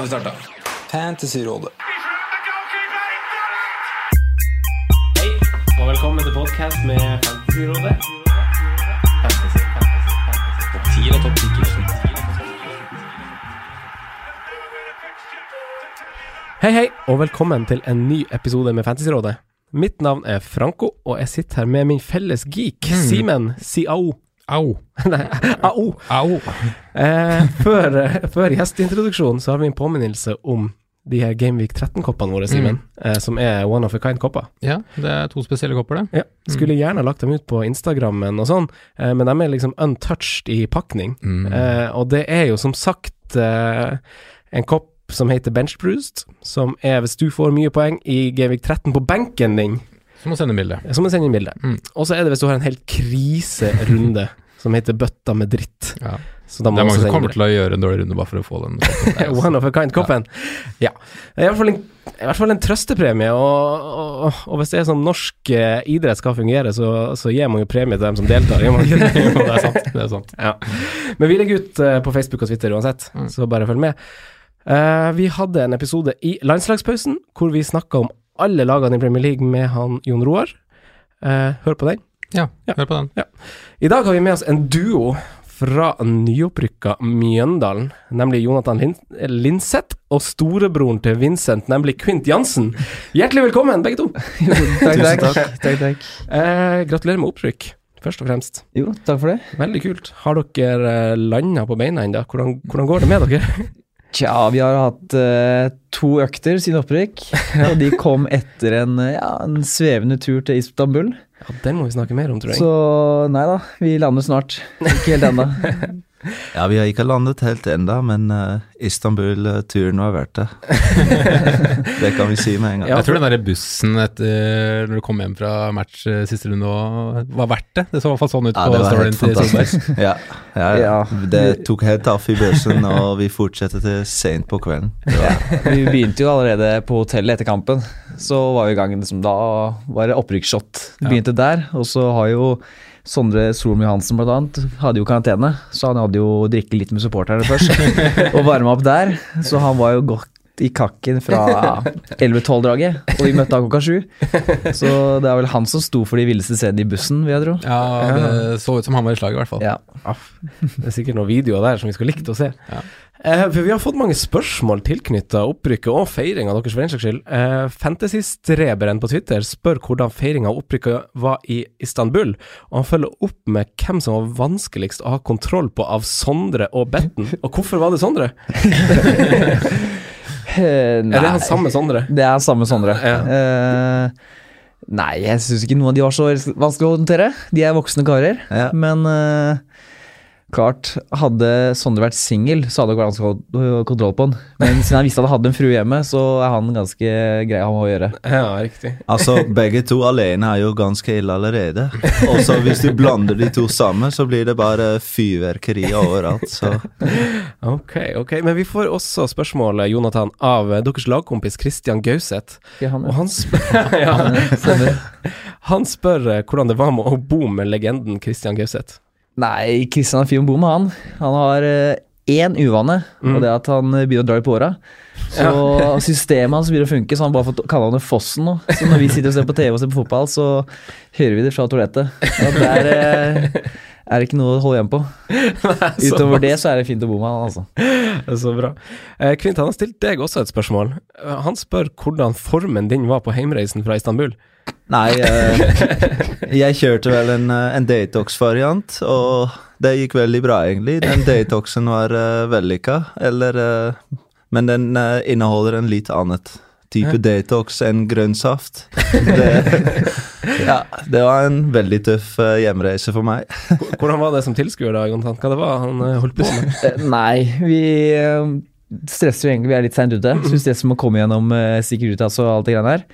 Har vi starta. Fantasyrådet. Hei, og velkommen til podkast med Fantasyrådet. Fantasy, fantasy, fantasy. Topp 10 og topp 10 Hei, hei, og velkommen til en ny episode med Fantasyrådet. Mitt navn er Franco, og jeg sitter her med min felles geek, Simen Siao. Au. Nei, au. Au. Eh, før, før gjesteintroduksjonen så har vi en påminnelse om de her Gameweek 13-koppene våre, Simen, eh, som er one of a kind-kopper. Ja, det er to spesielle kopper, det. Ja, skulle gjerne ha lagt dem ut på Instagrammen og sånn, eh, men de er liksom untouched i pakning. Mm. Eh, og det er jo som sagt eh, en kopp som heter Benchbruised, som er hvis du får mye poeng i Gameweek 13 på benken din, Så må sende bilde. som må sende inn bilde. Mm. Og så er det hvis du har en helt kriserunde som heter Bøtta med dritt. Ja. Så Det er mange som kommer til å gjøre en dårlig runde bare for å få den. One of a kind-koppen. Ja. Det er I hvert fall en, i hvert fall en trøstepremie, og, og, og hvis det er sånn norsk eh, idrett skal fungere, så, så gir man jo premie til dem som deltar. Det? Er sant. Det er sant. Ja. Men vi legger ut eh, på Facebook og Twitter uansett, Mm. så bare følg med. Uh, vi hadde en episode i landslagspausen hvor vi snakka om alle lagene i Premier League med han Jon Roar. Eh, hør på den. Ja, Ja. hør på den. I dag har vi med oss en duo fra nyopprykka Mjøndalen, nemlig Jonathan Lin Linseth og storebroren til Vincent, nemlig Quint Jansen. Hjertelig velkommen, begge to. Takk, takk. takk, takk. Eh, gratulerer med opprykk, først og fremst. Jo, takk for det. Veldig kult. Har dere eh, landa på beina ennå? Hvordan, hvordan går det med dere? Tja, vi har hatt uh, to økter siden opprykk, og de kom etter en, ja, en svevende tur til Istanbul. Ja, Den må vi snakke mer om, tror jeg. Så nei da, vi lander snart. Ikke helt ennå. Ja, vi har ikke landet helt enda, men uh, Istanbul-turen var verdt det. det kan vi si med en gang. Ja, Jeg tror den der bussen etter når du kom hjem fra match eh, siste runde var verdt det. Det så i hvert fall sånn ut Ja, på det var storyen til Solberg. Ja, ja, ja. Ja. Det tok helt av i bussen, og vi fortsatte til sent på kvelden. Vi begynte jo allerede på hotellet etter kampen. Så var vi i gang liksom, Da var det opprykksshot. Begynte der, og så har jo Sondre Solm Hansen blant annet hadde jo karantene, så han hadde jo drikket litt med supporterne først. og varma opp der, så han var jo godt i kakken fra 11-12-draget, og vi møtte han klokka sju. Så det er vel han som sto for de villeste scenene i bussen, vil jeg tro. Ja, det så ut som han var i slaget, i hvert fall. Ja. Aff, det er sikkert noen videoer der som vi skulle likt å se. Ja. Eh, for vi har fått mange spørsmål tilknytta opprykket og feiringa deres, for den saks skyld. Eh, Fantasystreberen på Twitter spør hvordan feiringa av opprykket var i Istanbul, og han følger opp med hvem som var vanskeligst å ha kontroll på av Sondre og Betten. Og hvorfor var det Sondre? Eh, Er det han samme Sondre? Det er samme Sondre. Ja. Uh, nei, jeg syns ikke noen av de var så vanskelig å håndtere. De er voksne karer. Ja. Men eh, klart, hadde Sondre vært singel, så hadde det vært vanskelig kontroll på han. Men siden han visste at han hadde en frue hjemme, så er han ganske grei å gjøre. Ja, riktig. Altså, begge to alene er jo ganske ille allerede. Og så hvis du blander de to sammen, så blir det bare fyrverkeri overalt. Så Ok, ok. Men vi får også spørsmålet, Jonathan, av deres lagkompis Christian Gauseth. Ja, han, Og han spør, ja, han spør hvordan det var med å bo med legenden Christian Gauseth. Nei, Kristian er fin med han. Han har eh, én uvane, Mm. og det er at han eh, begynner å dra i åra. Så systemet hans begynner å funke, så han har bare fått kalle han det Fossen nå. Så når vi sitter og ser på TV og ser på fotball, så hører vi det fra toalettet. Og det er, eh, er det ikke noe å holde igjen på. Utover det så er det fint å bo med han, altså. Det er Så bra. Eh, Kvint, han har stilt deg også et spørsmål. Eh, Han spør hvordan formen din var på heimreisen fra Istanbul. Nei, eh, jeg kjørte vel en, eh, en detox-variant, og det gikk veldig bra, egentlig. Den detoxen var uh, vellykka, eller Men den eh, inneholder en litt annet type Ja. detox enn grønn saft. Det, ja, det var en veldig tøff eh, hjemreise for meg. Hvordan var det som tilskuer da, Jonathan? Hva det var han eh, holdt på med? Eh, Nei, vi stresser jo egentlig, vi er litt seint ute. Så vi stresser med å komme gjennom Securitas og alt det greiene her.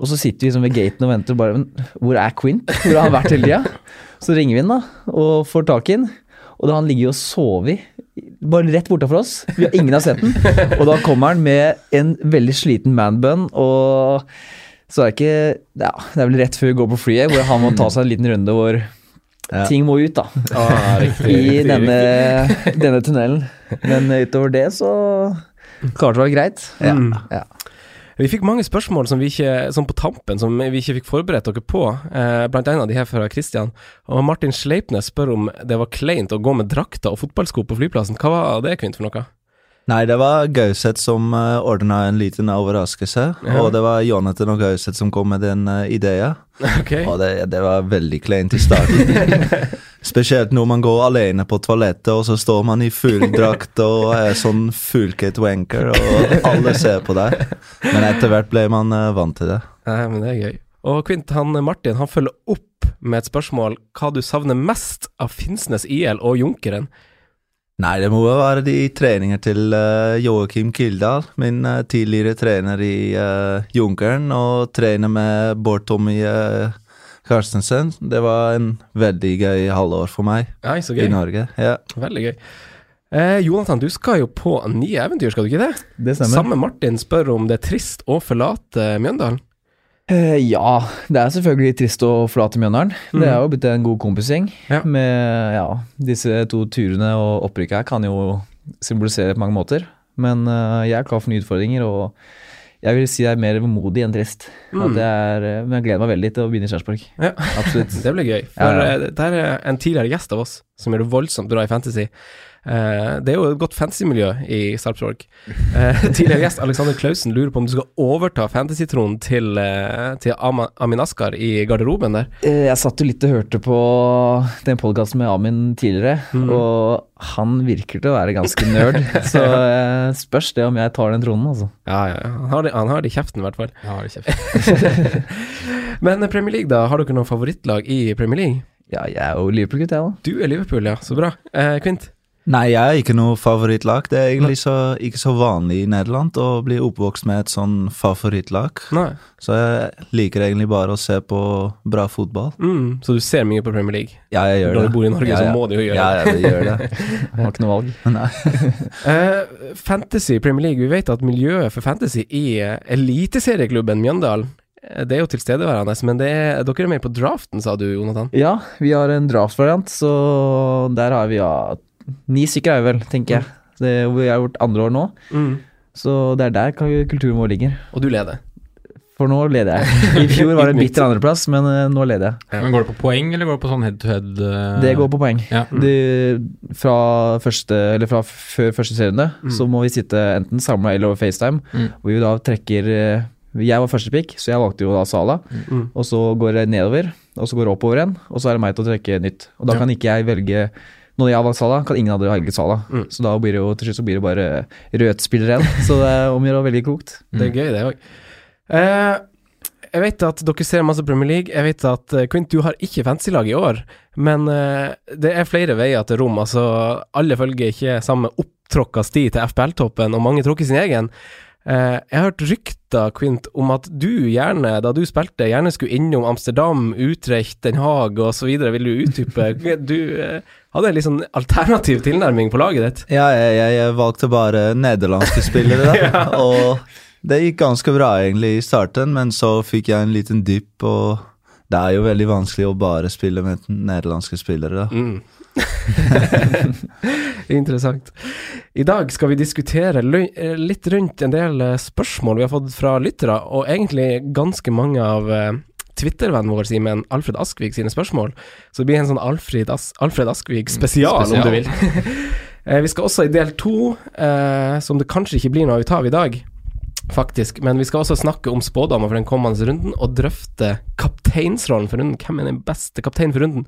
Og så sitter vi liksom ved gaten og venter og bare Men hvor er Quint? Hvor har han vært hele tida? Så ringer vi inn da, og får tak i han. Og da han han jo og sovet bare rett bortafor oss. Vi har ingen har sett den. Og da kommer han med en veldig sliten manbun, og så er det ikke Ja, det er vel rett før vi går på flyet, hvor han må ta seg en liten runde hvor Ja. ting må ut, da. Ah, riktig, I riktig, denne, denne tunnelen. Men utover det så klarte det å være greit. Ja. Ja. Vi fikk mange spørsmål som vi ikke, som på tampen som vi ikke fikk forberedt dere på, eh, blant annet de her fra Christian. Og Martin Sleipnes spør om det var kleint å gå med drakter og fotballsko på flyplassen. Hva var det, Kvint, for noe? Nei, det var Gauseth som uh, ordna en liten overraskelse, Ja. og det var Jonathan og Gauseth som kom med den uh, ideen. Okay. Og det, det var veldig kleint i starten. Spesielt når man går alene på toalettet, og så står man i full drakt og er sånn fullkit wanker, og alle ser på deg. Men etter hvert ble man uh, vant til det. Nei, men det er gøy. Og Kvint, han Martin, han følger opp med et spørsmål hva du savner mest av Finnsnes IL og Junkeren. Nei, det må jo være de treninger til uh, Joakim Kildahl, min uh, tidligere trener i uh, Junkeren, og trener med Bård Tommy uh, Karstensen. Det var en veldig gøy halvår for meg Nei, så i. Norge. Ja. Veldig gøy. Eh, Jonathan, du skal jo på nye eventyr, skal du ikke det? Det stemmer. Samme Martin spør om det er trist å forlate Mjøndalen. Eh, ja, det er selvfølgelig trist å forlate Mjøndalen. Det er jo blitt en god kompisgjeng. Ja. Med ja, disse to turene og opprykket her kan jo symbolisere på mange måter. Men uh, jeg er klar for nye utfordringer, og jeg vil si jeg er mer vemodig enn trist. Jeg er, eh, men jeg gleder meg veldig til å begynne i Kjærsborg. Ja. Absolutt. Det blir gøy. For Ja, det er en tidligere gjest av oss som gjør det voldsomt bra i fantasy. Eh, det er jo et godt fantasymiljø i Sarpsborg. Eh, tidligere gjest Alexander Klausen lurer på om du skal overta fantasy-tronen til, eh, til Amin Askar i garderoben der. Eh, Jeg satt jo litt og hørte på den podkasten med Amin tidligere, og han virker til å være ganske nerd. så spørs det om jeg tar den tronen, altså. Ja, ja, ja. Han har det, han har det i kjeften, i hvert fall. Ja. Men Premier League, da? Har dere noen favorittlag i Premier League? Ja, jeg er jo Liverpool-gutt, jeg, da. Du er Liverpool, ja. Så bra. Eh, Kvint? Nei, jeg er ikke noe favorittlag. Det er egentlig så, ikke så vanlig i Nederland å bli oppvokst med et sånn favorittlag. Nei. Så jeg liker egentlig bare å se på bra fotball. Mm, så du ser mye på Premier League? Ja, jeg gjør Når det. du bor i Norge, ja, så må du jo gjøre ja, det. Ja, det gjør det. Jeg har ikke noe valg. Nei. Eh, fantasy Premier League, vi vet at miljøet for fantasy i eh, eliteserieklubben Mjøndalen eh, det er jo tilstedeværende, men det er, dere er med på draften, sa du, Jonathan? Ja, vi har en draftvariant, så der har vi ja Ni stykker er vi vel, tenker jeg. Det, vi er vårt andre år nå, Mm. så det er der kulturen vår ligger. Og du leder? For nå leder jeg. I fjor var det en bitter andreplass, men eh, nå leder jeg. Men Går det på poeng, eller går det på sånn head to head? Uh... Det går på poeng. Ja. Det, fra første, eller fra før første serierunde, så må vi sitte enten samla eller over FaceTime, Mm. hvor vi da trekker eh, Jeg var første pick, så jeg valgte jo da Sala. Mm. Og så går det nedover, og så går det oppover igjen, og så er det meg til å trekke nytt. Og da Ja. kan ikke jeg velge Når jeg har valgt Sala, kan ingen andre ha velget Sala. Mm. Så da blir det jo til slutt så blir det bare rødspiller igjen. Så det er om å gjøre veldig klokt. klokt. Det er gøy, det òg. Eh, jeg vet at dere ser masse Premier League. Jeg vet at eh, Quint, du har ikke fantasy-lag i år, men eh, det er flere veier til rom. Altså, alle følger ikke samme opptråkka sti til FPL-toppen, og mange tråkker sin egen. Eh, jeg har hørt rykter, Quint, om at du gjerne, da du spilte, gjerne skulle innom Amsterdam, Utrecht, Den Haag osv. Vil du utdype? Du hadde en litt sånn alternativ tilnærming på laget ditt. Ja, jeg, jeg, jeg valgte bare nederlandske spillere, da. Og det gikk ganske bra egentlig i starten, men så fikk jeg en liten dypp, og det er jo veldig vanskelig å bare spille med nederlandske spillere, da. Mm. Interessant. I dag skal vi diskutere eh, litt rundt en del eh, spørsmål vi har fått fra lyttere, og egentlig ganske mange av eh, Twitter-vennen vår Simen, Alfred Askvig, sine spørsmål. Så det blir en sånn Alfred, As Alfred Askvig-spesial, Spesial. om du vil. Eh, vi skal også i del to, eh, som det kanskje ikke blir noe ut av i dag, faktisk, men vi skal også snakke om spådommer for den kommende runden, og drøfte kapteinsrollen for runden. Hvem er den beste kapteinen for runden?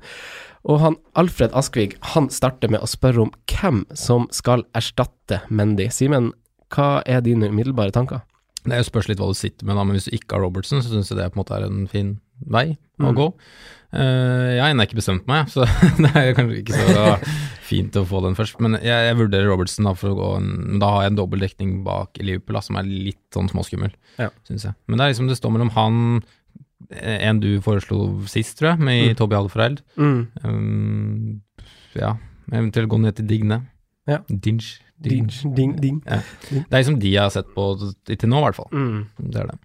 Og han Alfred Askvig han starter med å spørre om hvem som skal erstatte Mendy. Simen, hva er dine umiddelbare tanker? Det er jo spørs litt hva du sitter med, da, men hvis du ikke har Robertson, så syns jeg det på en måte er en fin vei å Mm. gå. Uh, jeg har ennå ikke bestemt meg, så det er kanskje ikke så fint å få den først. Men jeg, jeg vurderer Robertson da for å gå en men Da har jeg en dobbel dekning bak Liverpool da, som er litt sånn småskummel, Ja. syns jeg. Men det er liksom det står mellom han eh, en du foreslo sist, tror jeg, med Mm. Toby Alfreid. Mm. Um, ja, eventuelt gå ned til Digne. Ja. Dinge. Ding, ding, ding. Ja. Det er liksom de jeg har sett på til nå, i hvert fall. Mm. Det er det.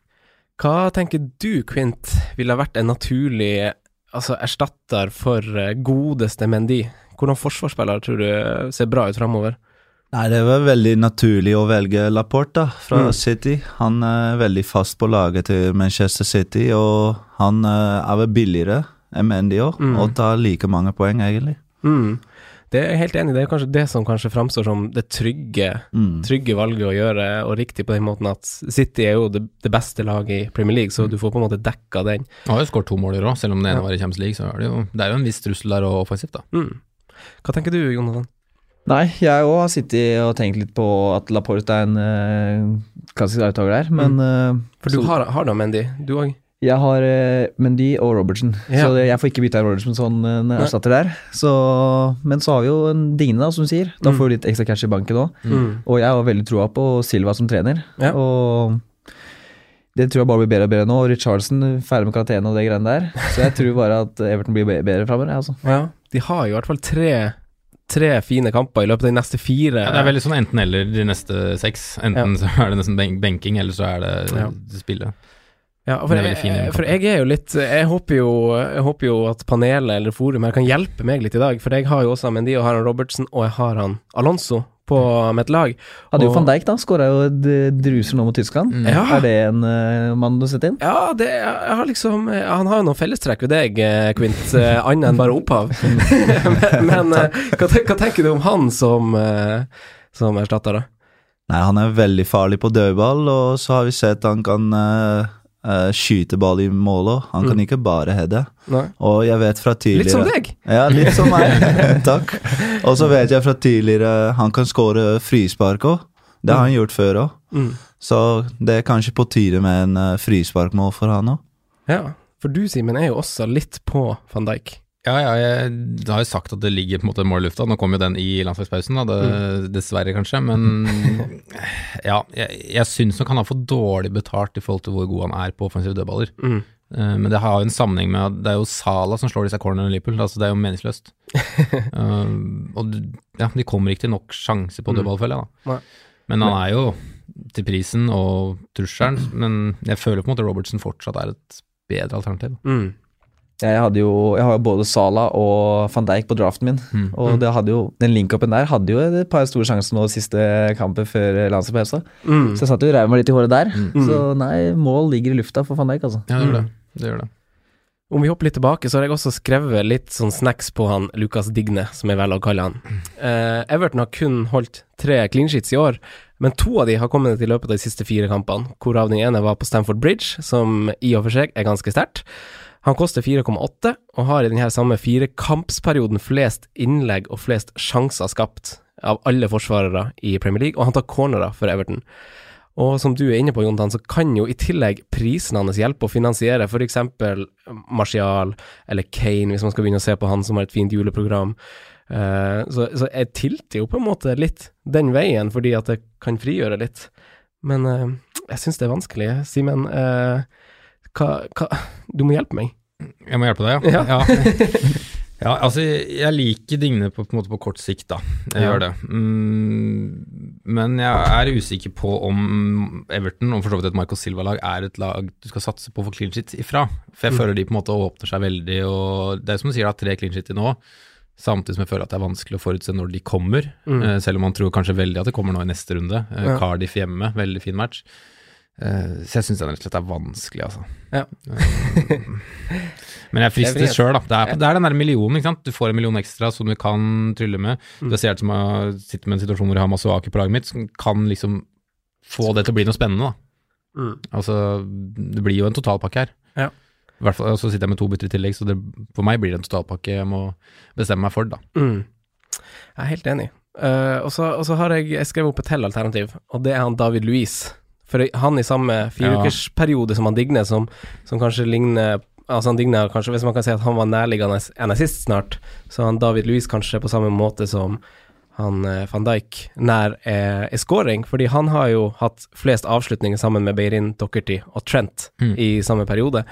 Hva tenker du, Quint, ville ha vært en naturlig altså, erstatter for eh, godeste Mendy? Hvordan forsvarsspiller tror du ser bra ut framover? Nei, det var veldig naturlig å velge Laporte da, fra Mm. City. Han er veldig fast på laget til Manchester City, og han eh, er vel billigere enn Mendy òg, Mm. og tar like mange poeng, egentlig. Mm. Det er jeg helt enig i. Det er kanskje det som kanskje framstår som det trygge, Mm. trygge valget å gjøre, og riktig på den måten at City er jo det, det beste laget i Premier League, så du får på en måte dekka den. Han har jo skåret to mål i år òg, selv om det ene Ja. var i Champions League. Så er det jo, det er jo en viss trussel der og offensivt, da. Mm. Hva tenker du, Jonathan? Nei, jeg òg har sittet og tenkt litt på at Laporte er en øh, klassisk arvtaker der, men øh, For du så- har, har da Mendy, du òg? Jeg har uh, Mendy og Robertson, Ja. så det, jeg får ikke bytte Robertson sånn uh, jeg erstatter der. Så, men så har vi jo en Dine, da, som du sier. Da Mm. får du litt ekstra cash i banken òg. Mm. Og jeg har veldig troa på Silva som trener. Ja. Og det tror jeg bare blir bedre og bedre nå. Og Richarlison ferdig med karantene og det greiene der. Så jeg tror bare at Everton blir be- bedre framover. Altså. Ja, de har jo i hvert fall tre, tre fine kamper i løpet av de neste fire. Ja, det er veldig sånn enten-eller de neste seks. Enten så er det nesten ben benking, eller så er det Ja. spillet. Ja, for, er jeg, for jeg er jo litt Jeg håper jo, jeg håper jo at panelet eller forum her kan hjelpe meg litt i dag, for jeg har jo også Mendy og Haran Robertsen, og jeg har han Alonso på mitt lag. Hadde jo Og- van Dijk, da. Skåra jo eh, druser nå mot Tyskland. Mm. Ja. Er det en uh, mann du setter inn? Ja, det, jeg har liksom Han har jo noen fellestrekk ved deg, eh, Quint, uh, annet enn bare opphav. men men uh, hva, hva tenker du om han som, uh, som erstatter, da? Nei, han er veldig farlig på dødball, og så har vi sett han kan eh, eh, skyte ball i målet. Han kan Mm. ikke bare heade. Og jeg vet fra tidligere Litt som deg! Ja, litt som meg. Takk. Og så vet jeg fra tidligere han kan skåre frispark òg. Det har han gjort før òg. Mm. Så det er kanskje på tide med en uh, frisparkmål for han òg. Ja, for du, Simen, er jo også litt på van Dijk. Ja, ja, jeg har jo sagt at det ligger på en måte mål i lufta. Nå kom jo den i landslagspausen, da, det, dessverre kanskje. Men ja, jeg, jeg syns nok han har fått dårlig betalt i forhold til hvor god han er på offensive dødballer. Mm. Uh, men det har jo en sammenheng med at det er jo Sala som slår disse cornerne i Liverpool. Altså det er jo meningsløst. uh, og ja, de kommer ikke til nok sjanse på Mm. dødball, føler jeg. da. Nei. Men han er jo til prisen og trusselen, men jeg føler på en måte Robertson fortsatt er et bedre alternativ. Mm. Jeg, hadde jo, jeg har jo både Sala og van Dijk på draften min. Mm. Og det hadde jo, den link-upen der hadde jo et par store sjanser nå siste kampen før landslagspausa. Mm. Så jeg satt jo og reiv meg litt i håret der. Mm. Så nei, mål ligger i lufta for van Dijk, altså. Ja, det gjør det. Mm. det, gjør det. Om vi hopper litt tilbake, så har jeg også skrevet litt sånn snacks på han Lukas Digne, som jeg velger å kalle han. Eh, Everton har kun holdt tre clean sheets i år, men to av de har kommet i løpet av de siste fire kampene, hvorav den ene var på Stamford Bridge, som i og for seg er ganske sterkt. Han koster 4,8, og har i denne samme firekampsperioden flest innlegg og flest sjanser skapt av alle forsvarere i Premier League, og han tar cornerer for Everton. Og som du er inne på, Jontan, så kan jo i tillegg prisen hans hjelpe å finansiere f.eks. Martial eller Kane, hvis man skal begynne å se på han som har et fint juleprogram. Eh, så, så jeg tilter jo på en måte litt den veien, fordi at det kan frigjøre litt. Men eh, jeg syns det er vanskelig. Simen, eh, hva, hva Du må hjelpe meg. Jeg må hjelpe deg, ja. Ja. ja. Ja, altså jeg liker Digne på, på, måte på kort sikt, da. Jeg gjør det. Mm, men jeg er usikker på om Everton, og for så vidt et Marco Silva-lag, er et lag du skal satse på å få clean shit ifra. For jeg Mm. føler de på en måte åpner seg veldig, og det er som du sier, da, tre clean shit i nå. Samtidig som jeg føler at det er vanskelig å forutse når de kommer, Mm. eh, selv om man tror kanskje veldig at det kommer nå i neste runde. Eh. Cardiff hjemme, veldig fin match. Eh, så jeg syns den rett og slett er vanskelig, altså. Ja. Eh, Men jeg er frister sjøl, da. Det er, det er den der millionen, ikke sant. Du får en million ekstra som du kan trylle med. Mm. Du ser ut som jeg sitter med en situasjon hvor jeg har masse aker på laget mitt, som kan liksom få det til å bli noe spennende, da. Mm. Altså, det blir jo en totalpakke her. Ja. I hvert fall, og så sitter jeg med to bytter i tillegg, så det, for meg blir det en totalpakke jeg må bestemme meg for, da. Mm. Jeg er helt enig. Uh, og så har jeg, jeg skrevet opp et til alternativ, og det er han David Louise. For han i samme fireukersperiode som han Digne, som, som kanskje ligner Altså han Digne kanskje, Hvis man kan si at han var nærliggende enn sist snart, så han David Louis kanskje på samme måte som han eh, van Dijk nær eh, i scoring, fordi han har jo hatt flest avslutninger sammen med Beirin Dockerty og Trent Mm. i samme periode.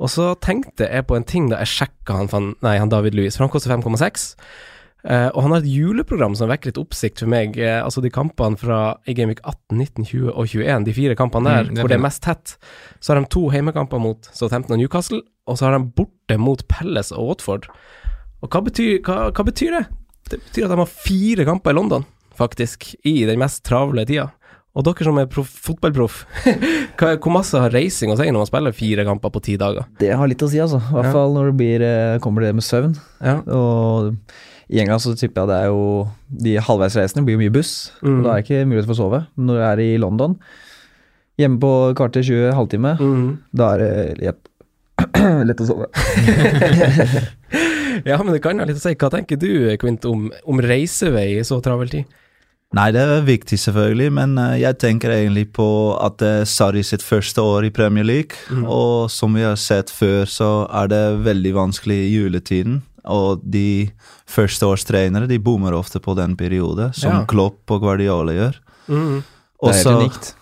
Og så tenkte jeg på en ting da jeg sjekka han, van, nei, han David Louis, for han koster 5,6. Eh, og han har et juleprogram som vekker litt oppsikt for meg. Uh, altså de kampene fra i Gameweek 18, 19, 20 og 21, de fire kampene der, Mm, det hvor det er mest tett. Så har de to heimekamper mot Southampton og Newcastle, og så har de borte mot Palace og Watford. Og hva betyr, hva, hva betyr det? Det betyr at de har fire kamper i London, faktisk, i den mest travle tida. Og dere som er proff, fotballproff, hvor masse har reising å si når man spiller fire kamper på ti dager? Det har litt å si, altså. I hvert Ja. fall når det blir, eh, kommer det med søvn. Ja. Og i England så tipper jeg det er jo De halvveisreisende blir jo mye buss, Mm. og da er det ikke mulighet for å sove. Men når du er i London, hjemme på kvarter 20, halvtime, Mm. da er det lett, lett å sove. Ja, men det kan ha litt å si. Hva tenker du, Kvint, om, om reisevei i så travel tid? Nei, det er viktig selvfølgelig, men eh, jeg tenker egentlig på at det er Sarri sitt første år i Premier League, og som vi har sett før, så er det veldig vanskelig i juletiden. Og de førsteårstrenere de bommer ofte på den periode, som Ja. Klopp og Guardiola gjør. Mm. Det er helt unikt.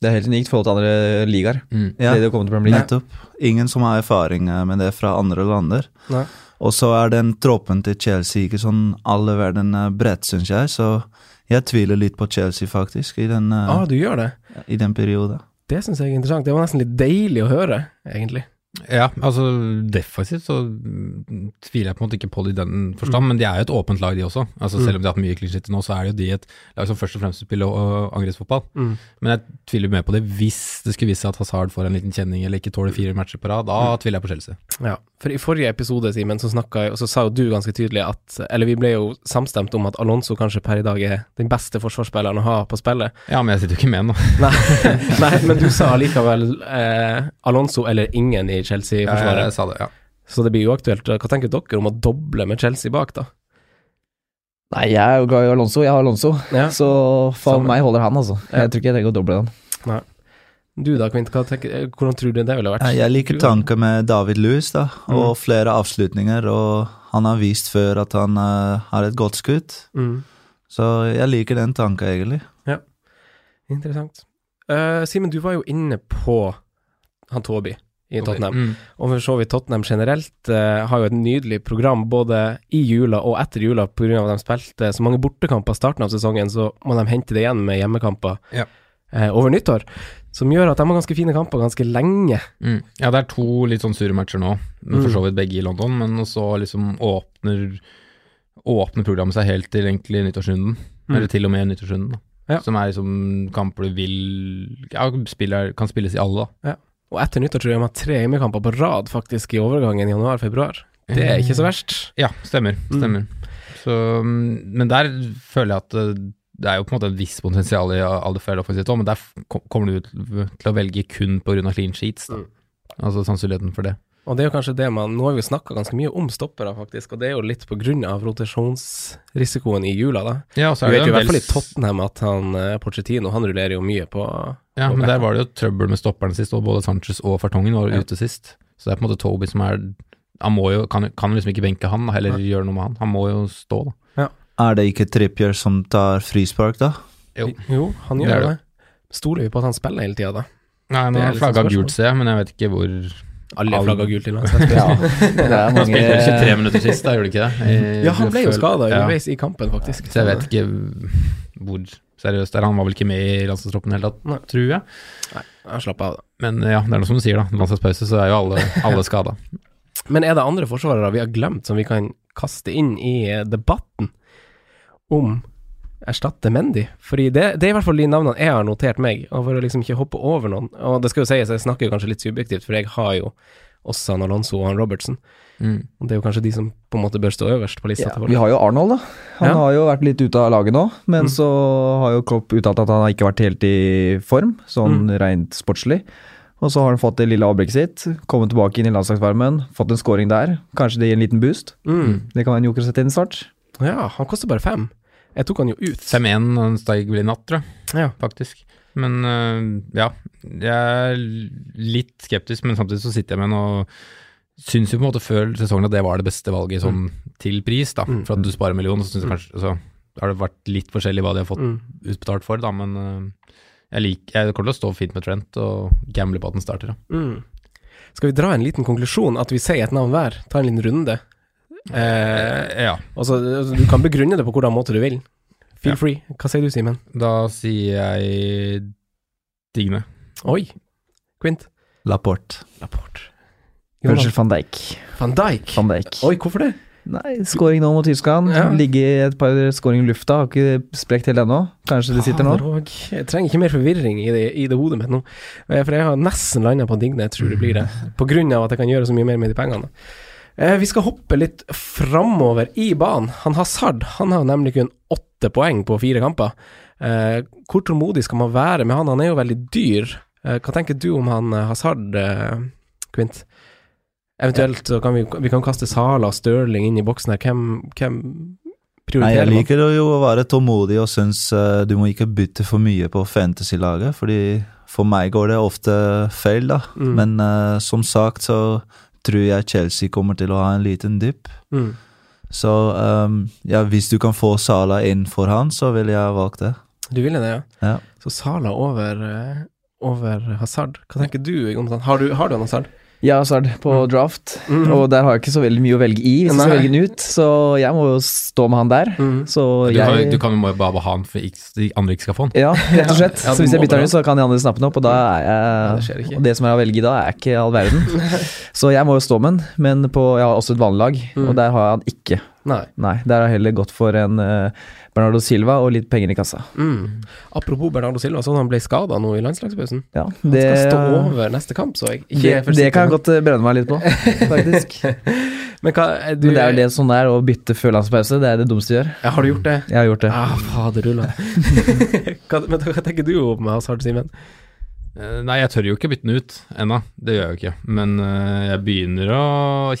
Det er helt unikt i forhold til andre ligaer. Mm. Ja, Det å til nettopp. Ingen som har erfaring med det fra andre lander. Nei. Og så er den troppen til Chelsea ikke sånn alle verden eh, bredt, syns jeg, så jeg tviler litt på Chelsea, faktisk, i den, eh, Ah, du gjør det? i den perioden. Det syns jeg er interessant. Det var nesten litt deilig å høre, egentlig. Ja, altså defensivt så mm, tviler jeg på en måte ikke på det i den forstand, men de er jo et åpent lag, de også. Altså Selv om de har hatt mye clean shit nå, så er det jo de et lag som først og fremst spiller angrepsfotball. Mm. Men jeg tviler mer på det hvis det skulle vise seg at Hazard får en liten kjenning eller ikke tåler fire matcher på rad. Da tviler jeg på Chelsea. Ja, for i forrige episode, Simen, så jeg, og så sa jo du ganske tydelig at Eller vi ble jo samstemt om at Alonso kanskje per i dag er den beste forsvarsspilleren å ha på spillet. Ja, men jeg sitter jo ikke med nå. Nei, nei men du sa allikevel eh, Alonso eller ingen i Chelsea-forsvaret. Jeg sa det, ja. Så det blir jo aktuelt. Hva tenker dere om å doble med Chelsea bak, da? Nei, jeg er jo glad i Alonso. Jeg har Alonso, Ja. så for Samme. meg holder han, altså. Ja. Jeg tror ikke jeg trenger å doble den. Du da, Kvint, hva tenker, eh, hvordan tror du det ville vært? Jeg liker tanken med David Lewis, da, og Mm. flere avslutninger, og han har vist før at han uh, har et godt skudd. Mm. Så jeg liker den tanken, egentlig. Ja, Interessant. Uh, Simen, du var jo inne på han Toby i Tottenham. Mm. Og for så vidt Tottenham generelt uh, har jo et nydelig program både i jula og etter jula pga. at de spilte så mange bortekamper starten av sesongen, så må de hente det igjen med hjemmekamper Ja. uh, over nyttår. Som gjør at de har ganske fine kamper ganske lenge. Mm. Ja, det er to litt sånn sure matcher nå, men for Mm. så vidt begge i London. Men så liksom åpner, åpner programmet seg helt til egentlig nyttårsrunden. Mm. Eller til og med nyttårsrunden, da. Ja. Som er liksom kamper du vil Ja, spiller, kan spilles i alle, da. Og etter nyttår tror jeg de har tre hjemmekamper på rad, faktisk, i overgangen januar-februar. Det er ikke så verst. Ja, stemmer. Mm. Så, mm, men der føler jeg at eh, det er jo på en måte en viss potensial i Alderfeld offensivt òg, men der kommer du til til å velge kun pga. clean sheets. Da. Mm. Altså sannsynligheten for det. Og det er jo kanskje det man Nå har vi jo snakka ganske mye om stoppere, faktisk, og det er jo litt på grunn av rotasjonsrisikoen i jula, da. Ja, så Vi er vet det jo i hvert fall i Tottenham at han eh, Pochettino han rullerer jo mye på Ja, på men der var det jo trøbbel med stopperne sist, og både Sanchez og Fartongen var Ja. ute sist. Så det er på en måte Toby som er Han må jo, kan, kan liksom ikke benke han, eller ja. gjøre noe med han. Han må jo stå, da. Er det ikke Trippier som tar frispark, da? Jo. Jo, han gjør det. det. Stoler vi på at han spiller hele tida, da? Nei, nå har liksom flagga gult, ser jeg, men jeg vet ikke hvor Alle All- flagga gult i landslagsspillet. Ja, det er Han spilte vel 23 minutter sist, da gjorde det ikke det? I- Ja, han ble jo skada Ja. underveis i kampen, faktisk. Så jeg vet ikke hvor seriøst det er. Han var vel ikke med i landslagstroppen i det hele tatt, Nei. tror jeg. Ja, Slapp av, da. Men ja, det er noe som du sier, da. Landslagspause, så er jo alle, alle skada. Men er det andre forsvarere vi har glemt som vi kan kaste inn i debatten om erstatte Mendy? Fordi det, det er i hvert fall de navnene jeg har notert meg, og for å liksom ikke hoppe over noen. Og det skal jo sies, jeg snakker kanskje litt subjektivt, for jeg har jo også han Alonso og han Robertson. Mm. Og det er jo kanskje de som på en måte bør stå øverst på lista. Ja, vi har jo Arnold, da. Han Ja. har jo vært litt ute av laget nå, men Mm. så har jo Klopp uttalt at han har ikke vært helt i form, sånn Mm. rent sportslig. Og så har han fått det lille avbrekket sitt, kommet tilbake inn i landslagsvarmen, fått en scoring der. Kanskje det gir en liten boost. Mm. Det kan være en joker å sette inn snart. Ja, han koster bare fem. Jeg tok han jo ut. 5-1 han steg vel i natt, tror jeg, Ja. faktisk. Men øh, ja, jeg er litt skeptisk, men samtidig så sitter jeg med noe syns jo på en måte før sesongen at det var det beste valget sånn til pris, da. Mm. For at du sparer en million, så syns jeg kanskje så har det vært litt forskjellig hva de har fått Mm. utbetalt for, da, men øh, jeg, liker, jeg kommer til å stå fint med Trent og gamble på at den starter. Mm. Skal vi dra en liten konklusjon, at vi sier et navn hver? Ta en liten runde. Eh, ja. altså, altså, du kan begrunne det på hvordan måte du vil. Feel Ja. free. Hva sier du, Simen? Da sier jeg Digne. Oi. Quint. Laporte. Laporte. Unnskyld, van Dijk. Van Dijk. Van Dijk. Oi, hvorfor det? Nei, skåring nå mot Tyskland. Ja. Ligge et par skåring i lufta. Har ikke sprekt helt ennå. Kanskje de sitter nå. Fader. Jeg trenger ikke mer forvirring i det, i det hodet mitt nå. Eh, For jeg har nesten landa på Digne, jeg tror det blir det. På grunn av at jeg kan gjøre så mye mer med de pengene. Vi skal hoppe litt framover i banen. Han Hazard han har nemlig kun åtte poeng på fire kamper. Eh, Hvor tålmodig skal man være med han? Han er jo veldig dyr. Eh, Hva tenker du om han eh, Hazard, eh, Quint? Eventuelt så kan vi, vi kan kaste Sala og Stirling inn i boksen her. Hvem, hvem Nei, jeg liker jo å være tålmodig og syns eh, du må ikke bytte for mye på fantasy-laget, fordi for meg går det ofte feil, da. Mm. Men uh, som sagt så tror jeg Chelsea kommer til å ha en liten dypp. Mm. Så um, ja, hvis du kan få Sala inn for han, så ville jeg valgt det. Du ville det, ja? Ja. Så Sala over, eh, over Hazard. Hva tenker du, Jonathan? Har du, har du en Hazard? Ja, Hazard på draft. mm. Og der har jeg ikke så veldig mye å velge i, hvis jeg skal Nei. velge den ut. Så jeg må jo stå med han der. Mm. Så Du, har, jeg du kan jo bare ha han for ikke- de andre ikke skal få han. Ja, rett og slett. Ja, så hvis jeg bytter han den ut, så kan de andre snappe den opp, og da er det skjer jeg ikke. Og det som er å velge i da, er ikke all verden. så jeg må jo stå med han, men på, jeg har også et vanlig lag, Mm. og der har jeg han ikke. Nei. Nei, der har heller gått for en eh, Bernardo Silva og litt penger i kassa. Mm. Apropos Bernardo Silva, sånn han ble skada nå i landslagspausen. Ja, Han skal stå over neste kamp, så jeg. Ikke det, det kan jeg godt eh, brenne meg litt på, faktisk. Men hva er du, Men det er jo det sånn det er, å bytte før landspause. Det er det dummeste du gjør. Ja, har du gjort det? Jeg har gjort det. Ah, faderulla. men hva tenker du om Hazard, Simen? Eh, Nei, jeg tør jo ikke bytte den ut ennå. Det gjør jeg jo ikke. Men uh, jeg begynner å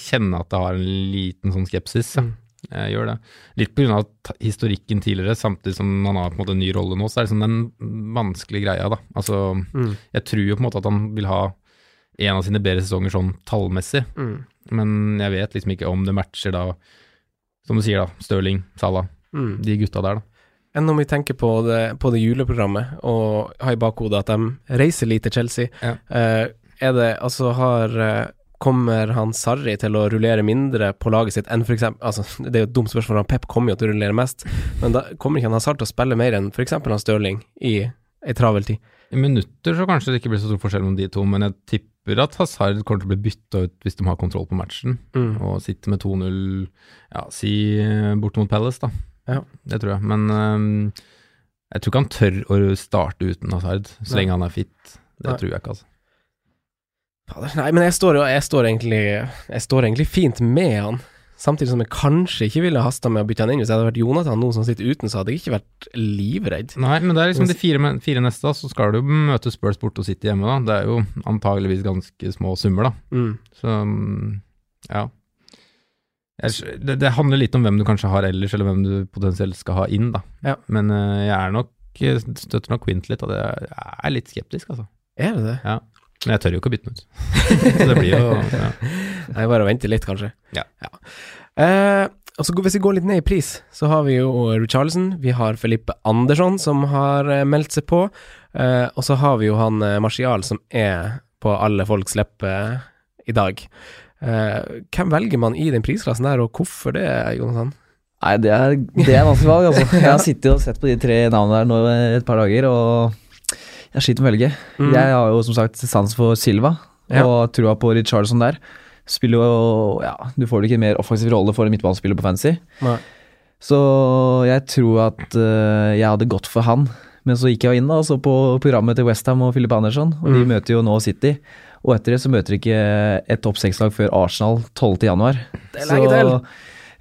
kjenne at jeg har en liten sånn skepsis. Ja. Jeg gjør det. Litt pga. historikken tidligere, samtidig som han har på en måte en ny rolle nå, så er det sånn den vanskelige greia, da. Altså, Mm. jeg tror jo på en måte at han vil ha en av sine bedre sesonger sånn tallmessig, Mm. men jeg vet liksom ikke om det matcher da, som du sier da, Stirling, Salah, Mm. de gutta der, da. Enn om vi tenker på det, på det juleprogrammet, og har i bakhodet at de reiser til Chelsea. Ja. Uh, er det altså har eh, Kommer han Sarri til å rullere mindre på laget sitt enn f.eks. Altså, det er jo et dumt spørsmål, han Pep kommer jo til å rullere mest, men da kommer ikke han Hazard til å spille mer enn f.eks. han Stirling i ei travel tid? I minutter så kanskje det ikke blir så stor forskjell mellom de to, men jeg tipper at Hazard kommer til å bli bytta ut hvis de har kontroll på matchen, Mm. og sitter med 2-0, ja, si eh, bort mot Palace, da. Ja. Det tror jeg. Men um, jeg tror ikke han tør å starte uten Hazard, så Nei. lenge han er fit. Det Nei. tror jeg ikke, altså. Nei, men jeg står, jeg står egentlig Jeg står egentlig fint med han. Samtidig som jeg kanskje ikke ville hasta med å bytte han inn. Hvis jeg hadde vært Jonathan nå som sitter uten, så hadde jeg ikke vært livredd. Nei, men det er liksom de fire, fire neste, så skal du jo møte Spurs borte og sitte hjemme, da. Det er jo antageligvis ganske små summer, da. Mm. Så mm, ja. Jeg, det, det handler litt om hvem du kanskje har ellers, eller hvem du potensielt skal ha inn, da. Ja. Men eh, jeg er nok støtter nok Quint litt, og jeg er litt skeptisk, altså. Er det det? Ja. Men jeg tør jo ikke å bytte den ut. så det blir jo ja. Det er bare å vente litt, kanskje. Ja. Eh, og så Hvis vi går litt ned i pris, så har vi jo Richarlison. Vi har Felipe Andersson, som har eh, meldt seg på. Eh, og så har vi jo han eh, Martial, som er på alle folks lepper i dag. Eh, hvem velger man i den prisklassen der, og hvorfor det, Jonathan? Nei, det er, det er vanskelig valg, altså. Jeg har sittet og sett på de tre navnene der nå et par dager, og jeg sliter med å velge. Mm. Jeg har jo som sagt sans for Silva, Ja. og trua på Richardson der. Spiller jo Ja, du får vel ikke en mer offensiv rolle for en midtbanespiller på fancy. Nei. Så jeg tror at uh, jeg hadde gått for han. Men så gikk jeg inn da, så på programmet til Westham og Philip Andersson, og de Mm. møter jo nå City. Og etter det så møter de ikke et topp seks-lag før Arsenal 12. januar. Det er lenge til.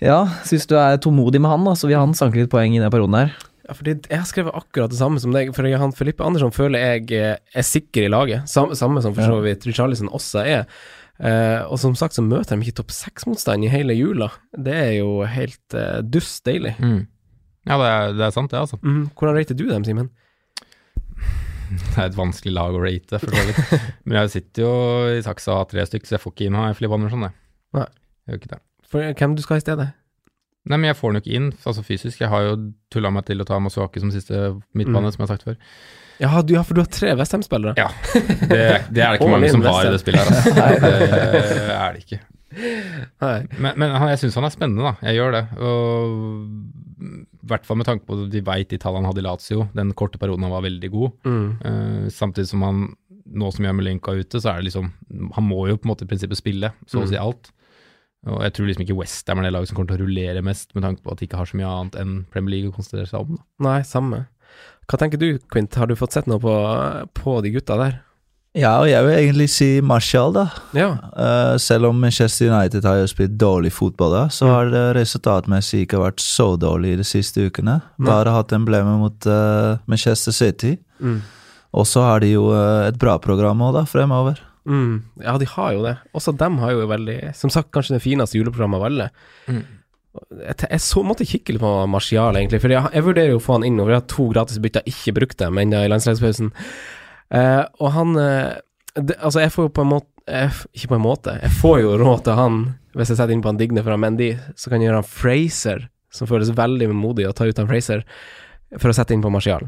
Ja, så hvis du er tålmodig med han, da, så vil han sanke litt poeng i den perioden her. Ja, fordi jeg har skrevet akkurat det samme som deg. For jeg- han Filippe Andersson føler jeg eh, er sikker i laget. Samme, samme som for så vidt Richarlison også er. Eh, og som sagt så møter de ikke topp seks-motstand i hele jula. Det er jo helt uh, dust deilig. Mm. Ja, det er, det er sant, det, altså. Mm. Hvordan rater du dem, Simen? Det er et vanskelig lag å rate, for så vidt. Men jeg sitter jo i saksa tre stykker, så jeg får ikke inn Filippe Filip Andersson, det. Nei. Jeg gjør ikke det. For hvem du skal i stedet? Nei, men jeg får den jo ikke inn, altså fysisk. Jeg har jo tulla meg til å ta Masuaki som siste midtbane, Mm. som jeg har sagt før. Ja, du, ja for du har tre Westham-spillere. Ja. Det, det er det ikke mange som har i det spillet her, altså. Det er det ikke. Nei. Men, men jeg syns han er spennende, da. Jeg gjør det. Og I hvert fall med tanke på at de veit de tallene han hadde i Lazio, den korte perioden han var veldig god. Mm. Uh, samtidig som han, nå som Jarmolenko er ute, så er det liksom Han må jo på en måte i prinsippet spille, så å si Mm. alt. Og jeg tror liksom ikke Westham er det laget som kommer til å rullere mest, med tanke på at de ikke har så mye annet enn Premier League å konsentrere seg om. Da. Nei, samme. Hva tenker du, Quint? Har du fått sett noe på, på de gutta der? Ja, og jeg vil egentlig si Martial, da. Ja. Uh, selv om Manchester United har jo spilt dårlig fotball, da, så Mm. har det resultatmessig ikke vært så dårlig de siste ukene. Bare hatt emblemet mot uh, Manchester City. Mm. Og så har de jo uh, et bra program òg, da, fremover. Mm. Ja, de har jo det. Også dem har jo veldig Som sagt, kanskje det fineste juleprogrammet av alle. Mm. Jeg, jeg så, måtte kikke litt på Martial, egentlig. For jeg, jeg vurderer jo å få han inn, og vi har to gratis bytter, ikke brukt dem ennå i landslagspausen. Eh, og han eh, det, Altså, jeg får jo på en måte jeg, Ikke på en måte. Jeg får jo råd til han hvis jeg setter inn på han Digne fra Mendy, så kan jeg gjøre han Fraser, som føles veldig modig å ta ut han Fraser, for å sette inn på Martial.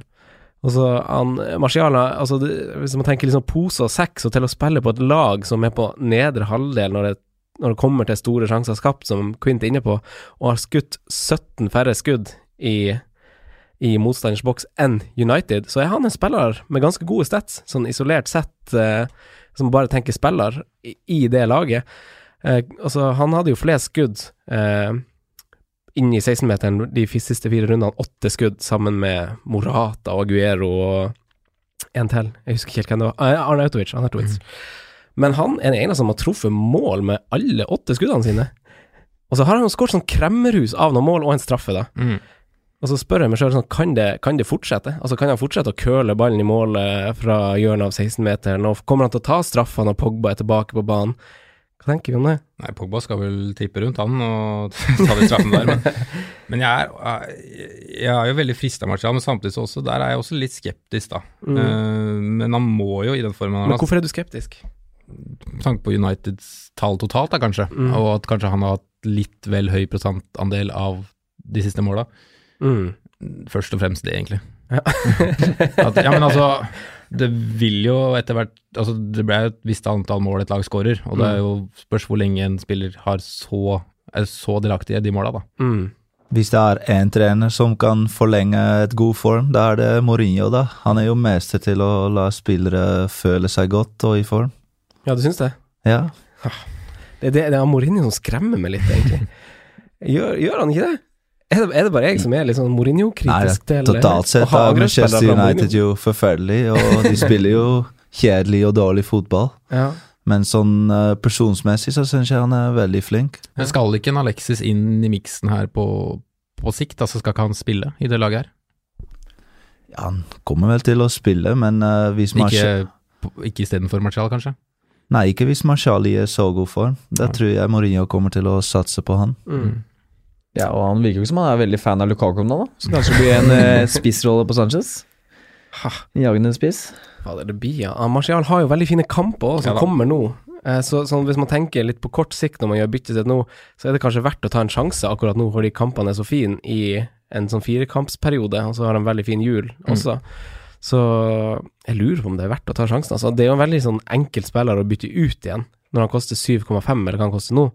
Og så han Martial altså Hvis man tenker liksom pose og sekk, så til å spille på et lag som er på nedre halvdel når det, når det kommer til store sjanser skapt, som Quint er inne på, og har skutt 17 færre skudd i, i motstanders boks enn United, så er han en spiller med ganske gode stats, sånn isolert sett, eh, som bare tenker spiller i, i det laget. Eh, altså, han hadde jo flest skudd eh, inn i 16-meteren de siste fire rundene, åtte skudd sammen med Morata og Aguero og en til, jeg husker ikke helt hvem det var, Ah, Arne Autovic, Autovic. Men han er den eneste som har truffet mål med alle åtte skuddene sine. Og så har han skåret sånn kremmerhus av noen mål og en straffe, da. Mm. Og så spør jeg meg sjøl sånn, kan det, kan det fortsette? Altså Kan han fortsette å køle ballen i målet fra hjørnet av 16-meteren, og kommer han til å ta straffa når Pogba er tilbake på banen? Hva tenker vi om det? Nei, Pogba skal vel trippe rundt han og ta de straffene der, men, men jeg, er, jeg er jo veldig frista av Martial, men samtidig så også, der er jeg også litt skeptisk, da. Mm. Eh, men han må jo i den formen han Men har, hvorfor er du skeptisk? med tanke på Uniteds tall totalt, da kanskje, Mm. og at kanskje han har hatt litt vel høy prosentandel av de siste måla. Mm. Først og fremst det, egentlig. Ja. At, ja, men altså, det vil jo etter hvert Altså, det ble et visst antall mål et lag skårer, og det er jo spørs hvor lenge en spiller har så, er så delaktig i de måla, da. Mm. Hvis det er én trener som kan forlenge et god form, da er det Mourinho, da. Han er jo mester til å la spillere føle seg godt og i form. Ja, du syns det? Ja. Det, det, det er Mourinho som skremmer meg litt, egentlig. Gjør, gjør han ikke det? Er det, er det bare jeg som er litt sånn Mourinho-kritisk til totalt sett er Manchester United jo forferdelig, og de spiller jo kjedelig og dårlig fotball. Ja. Men sånn eh, personsmessig så syns jeg han er veldig flink. Men skal ikke en Alexis inn i miksen her på, på sikt, altså skal ikke han spille i det laget her? Ja, han kommer vel til å spille, men uh, hvis Martial Ikke, ikke istedenfor Martial, kanskje? Nei, ikke hvis Martial gir så god form. Da tror jeg Mourinho kommer til å satse på han. Mm. Ja, og han virker jo ikke som han er veldig fan av Lukaku nå, da. Så kanskje det blir en eh, spissrolle på Sanchez. Ha. En Jagende spiss. Fader, det blir ja. Martial har jo veldig fine kamper også, som Ja kommer nå. Eh, Så, så, hvis man tenker litt på kort sikt når man gjør byttesett nå, så er det kanskje verdt å ta en sjanse akkurat nå, fordi kampene er så fine i en sånn firekampsperiode, og så har de veldig fin jul også. Så jeg lurer på om det er verdt å ta sjansen. Altså, det er jo en veldig sånn enkel spiller å bytte ut igjen, når han koster 7,5, eller hva han koster nå.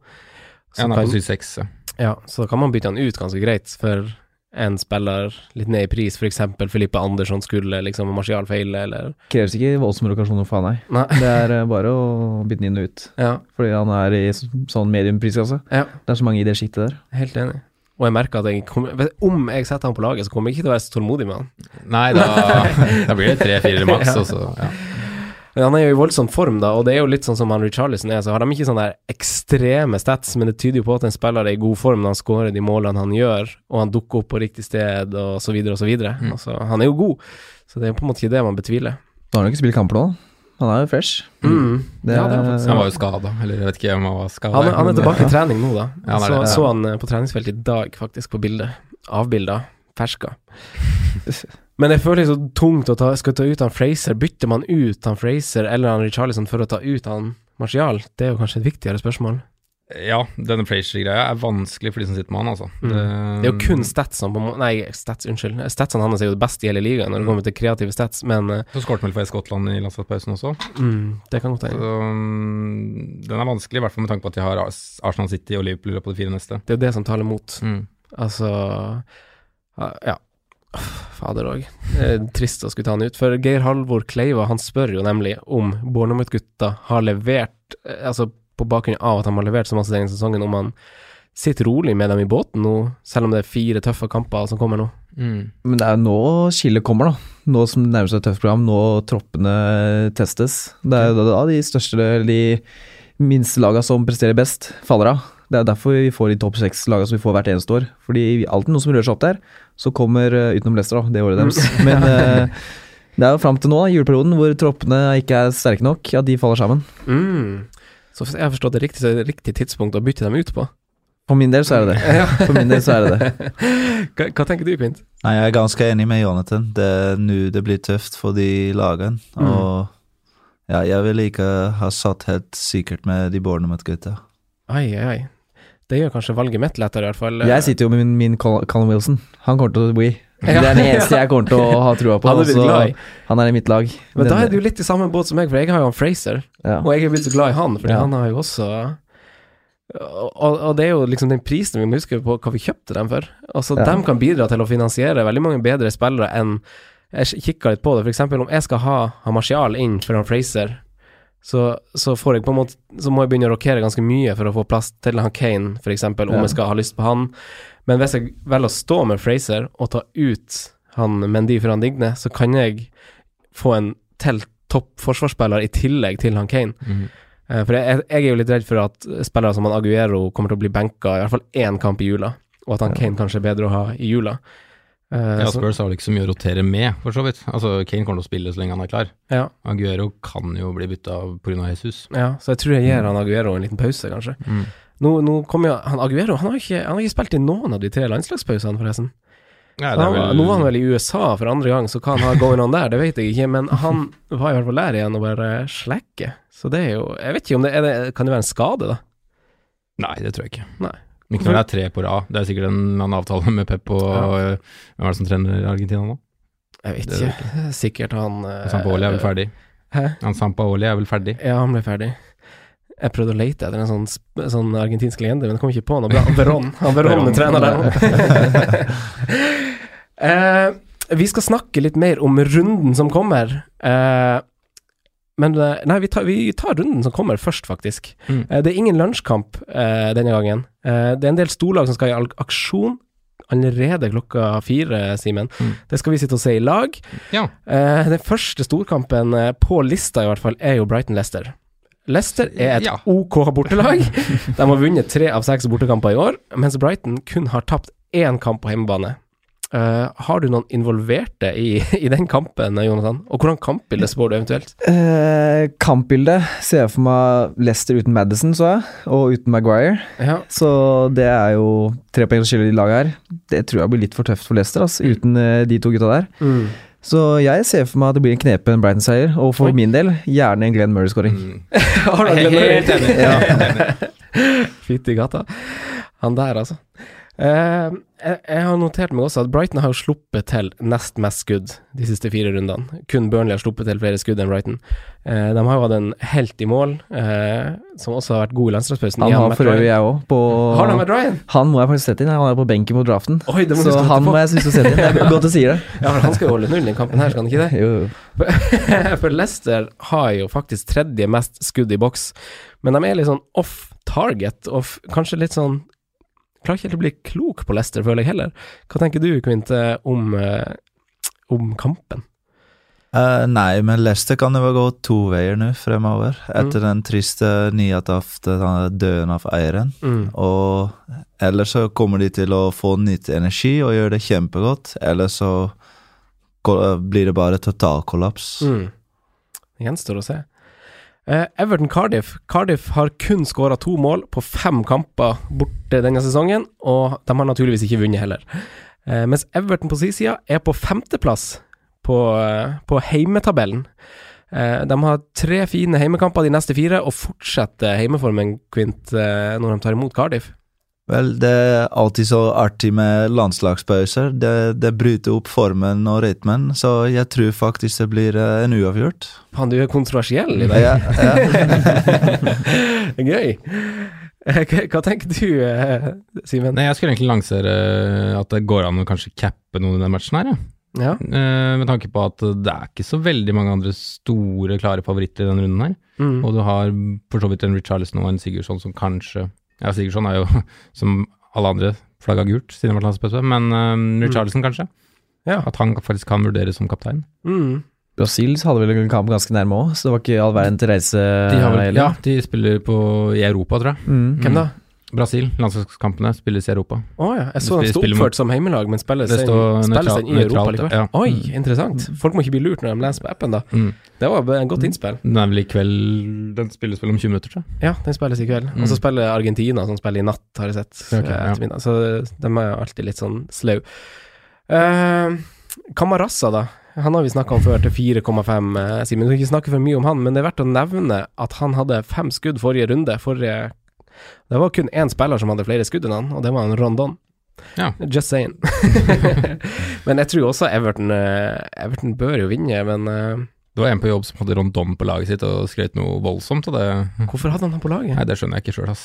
Så Ja, han er på 7-6. Ja. så da kan man bytte han ut ganske greit for en spiller litt ned i pris, f.eks. Filippe Andersson skulle liksom Martial feile, eller Kreves ikke voldsomme lokasjoner faen, han, nei. Nei. Det er eh, bare å bytte den inn og ut. Ja, Fordi han er i sånn mediumpriskasse. ja Det er så mange i det sjiktet der. helt enig. Og jeg merker at jeg kom, om jeg setter han på laget, så kommer jeg ikke til å være så tålmodig med han. Nei, da, da blir det tre-fire maks, Ja. og så ja. Men han er jo i voldsom form, da, og det er jo litt sånn som han Richarlison er. Så har de ikke sånne der ekstreme stats, men det tyder jo på at en spiller er i god form når han skårer de målene han gjør, og han dukker opp på riktig sted, og så videre og så videre. Mm. Altså, han er jo god, så det er jo på en måte ikke det man betviler. Da har han ikke spilt kamper nå. Han er jo fresh. Mm. Det Ja, det er Han var jo skada, eller jeg vet ikke om han var skada. Han, han er tilbake i trening nå, da. Ja, han så, det. så han eh, på treningsfeltet i dag, faktisk, på bildet. Avbilda. Ferska. Men jeg føler det er så tungt å ta, skal ta ut han Fraser. Bytter man ut han Fraser eller han Richarlison for å ta ut han Martial? Det er jo kanskje et viktigere spørsmål. Ja, denne Frazier-greia er vanskelig for de som sitter med han, altså. Mm. Det er jo kun statsene på Nei, stats, unnskyld. Statsene hans er jo det beste i hele ligaen når det kommer til kreative stats, men eh, Så skåret han vel for Skottland i landslagspausen også. mm, det kan godt hende. mm, den er vanskelig, i hvert fall med tanke på at de har Arsenal City og Liverpool på de fire neste. Det er jo det som taler mot. Mm. Altså Ja. Fader òg. Trist å skulle ta han ut. For Geir Halvor Kleiva han spør jo nemlig om Bornermout-gutta har levert eh, Altså på bakgrunn av at han har levert så masse denne sesongen, om han sitter rolig med dem i båten nå, selv om det er fire tøffe kamper som kommer nå. Mm. Men det er jo nå skillet kommer, da. Nå som det nærmer seg et tøft program, nå troppene testes. Det er jo da de største, de minste laga som presterer best, faller av. Det er derfor vi får de topp seks-laga som vi får hvert eneste år. Fordi alltid noe som rører seg opp der, så kommer uh, utenom Leicester, da, det året deres. Men uh, det er jo fram til nå, da, juleperioden, hvor troppene ikke er sterke nok, at de faller sammen. Mm. Så hvis jeg har forstått det riktig, så er det riktig tidspunkt å bytte dem ut på. For min del så er det det. Ja. For min del så er det det. hva, hva tenker du, Pint? Nei, jeg er ganske enig med Jonathan. Det er nå det blir tøft for de lagene. Mm. Og ja, jeg vil ikke ha satt helt sikkert med de Bournemouth-gutta. Ai, ai, ai. Det gjør kanskje valget mitt lettere, i hvert fall. Jeg sitter jo med min, min Colin Wilson. Han kommer til å bli. Ja. Det er den eneste jeg kommer til å ha trua på. Han er så i. Han er i mitt lag. Men da Den- er du litt i samme båt som meg, for jeg har jo han Fraser. Ja. Og jeg er blitt så glad i han, for Ja. han har jo også og, og det er jo liksom den prisen vi må huske på hva vi kjøpte dem for. Altså, Ja. dem kan bidra til å finansiere veldig mange bedre spillere enn Jeg kikka litt på det, f.eks. om jeg skal ha, ha Martial inn for han Fraser, så, så får jeg på en måte Så må jeg begynne å rokere ganske mye for å få plass til han Kane, f.eks., om Ja. jeg skal ha lyst på han. Men hvis jeg velger å stå med Fraser og ta ut han Mendy for han Digne, så kan jeg få en til topp forsvarsspiller i tillegg til han Kane. Eh, For jeg, jeg er jo litt redd for at spillere som han Aguero kommer til å bli benka i hvert fall én kamp i jula, og at han Kane kanskje er bedre å ha i jula. Eh, Ja, Spurs har vel ikke så mye å rotere med, for så vidt. Altså, Kane kommer til å spille så lenge han er klar. ja, Aguero kan jo bli bytta pga. Jesus. ja, så jeg tror jeg gir han Aguero en liten pause, kanskje. Mm. Nå, nå kommer jo han Aguero Han har ikke, han har ikke spilt i noen av de tre landslagspausene, forresten. Han, vel- Nå var han vel i USA for andre gang, så hva han har going on der, det vet jeg ikke, men han var i hvert fall der igjen og bare slekke. Så det er jo Jeg vet ikke om det det Kan det være en skade, da? Nei, det tror jeg ikke. Nei. Ikke når det er tre på rad. Det er sikkert en annen avtale med Pep og Ja. øh, Hvem er det som trener Argentina nå? Jeg vet Det vet ikke. Sikkert han eh, Sampaoli er vel ferdig? Hæ? Han Sampaoli er vel ferdig? Ja, han ble ferdig. Jeg prøvde å lete etter en sånn, sånn argentinsk legende, men jeg kom ikke på noe bra. Veron. Han Veron er trener der eh, vi skal snakke litt mer om runden som kommer. Eh, men eh, Nei, vi tar, vi tar runden som kommer først, faktisk. Mm. Eh, det er ingen lunsjkamp eh, denne gangen. Eh, det er en del storlag som skal i aksjon allerede klokka fire, Simen. Mm. Det skal vi sitte og se i lag. Ja. Eh, den første storkampen eh, på lista, i hvert fall, er jo Brighton-Lester. Leicester er et Ja. OK bortelag. De har vunnet tre av seks bortekamper i år, mens Brighton kun har tapt én kamp på hjemmebane. Eh, har du noen involverte i, i den kampen, Jonathan? Og hvordan kampbilde spår du eventuelt? Uh, kampbildet ser jeg for meg Leicester uten Madison, så jeg, og uten Maguire. Ja. Så det er jo tre poeng som skiller de laget her. Det tror jeg blir litt for tøft for Leicester, altså, uten uh, de to gutta der. Så jeg ser for meg at det blir en knepen Brighton-seier, og for Oi. min del gjerne en Glenn Murray-skåring. Mm. Helt enig. ja. Fytti gata. Han der, altså. Eh, jeg, jeg har notert meg også at Brighton har sluppet til nest mest skudd de siste fire rundene. Kun Burnley har sluppet til flere skudd enn Brighton. Uh, de har jo hatt en helt i mål, uh, som også har vært god i landslagspausen. Han Ian har for øvrig jeg òg, på Har de Ryan? Han må jeg faktisk sette inn, han er på benken mot draften. Oi, det må Så han på. må jeg synes å sette inn. Det er godt du sier det. Ja, for han skal jo holde null i kampen her, skal han ikke det? Jo, jo. For Leicester har jo faktisk tredje mest skudd i boks, men de er litt sånn off target, og kanskje litt sånn klarer ikke helt å bli klok på Leicester, føler jeg heller. Hva tenker du, Kvinte, om, eh, om kampen? Uh, nei, men Leicester kan jo gå to veier nå fremover. Etter den triste nyheten døden av eieren. Mm. Og eller så kommer de til å få nytt energi og gjøre det kjempegodt. Eller så blir det bare totalkollaps. Mm. Det gjenstår å se. Eh, Everton Cardiff. Cardiff har kun skåra to mål på fem kamper borte denne sesongen, og de har naturligvis ikke vunnet heller. Uh, mens Everton på sin side er på femteplass på, uh, på heimetabellen. De har tre fine heimekamper de neste fire, og fortsetter heimeformen, Kvint, når de tar imot Cardiff. Vel, det er alltid så artig med landslagspauser. Det, det bryter opp formen og rytmen, så jeg tror faktisk det blir eh, en uavgjort. Faen, du er kontroversiell i dag. Ja, ja. Gøy. Eh, Hva tenker du, eh, Simen? Jeg skulle egentlig lansere at det går an å kanskje cappe noen i den matchen her, ja. Ja. Eh, med tanke på at det er ikke så veldig mange andre store, klare favoritter i denne runden her. Mm. Og du har for så vidt en Richarlison og en Sigurdsson som kanskje Ja, Sigurdsson er jo som alle andre flagga gult siden det var landspause, men uh, Richarlison kanskje? Ja. At han faktisk kan vurderes som kaptein. Mm. Brasil hadde vel en kamp ganske nærme òg, så det var ikke all verden til reise. De har vel, ja, de spiller på, i Europa, tror jeg. Mm. Hvem da? Brasil. Landslagskampene spilles i Europa. Å ja, jeg så de sto oppført som heimelag, men spilles Det står spilles nøytralt- i Europa likevel? ja. Oi, Mm. interessant. Folk må ikke bli lurt når de leser på appen, da. Mm. Det var et godt innspill. Den er vel i kveld Den spilles vel om 20 minutter, tror jeg. Ja, den spilles i kveld. Og så spiller Argentina, som spiller i natt, har jeg sett. Ok, eh, ja. Så de er jo alltid litt sånn slau. Uh, Kamarassa, da. Han har vi snakka om før, til 4,5, eh, Simen. Du skal ikke snakke for mye om han, men det er verdt å nevne at han hadde fem skudd forrige runde. Forrige Det var kun én spiller som hadde flere skudd enn han, og det var en Rondon. Ja. Just saying. men jeg tror også Everton eh, Everton bør jo vinne, men eh, Det var en på jobb som hadde Rondon på laget sitt og skrøt noe voldsomt av det. hvorfor hadde han han på laget? Nei, det skjønner jeg ikke sjøl, ass.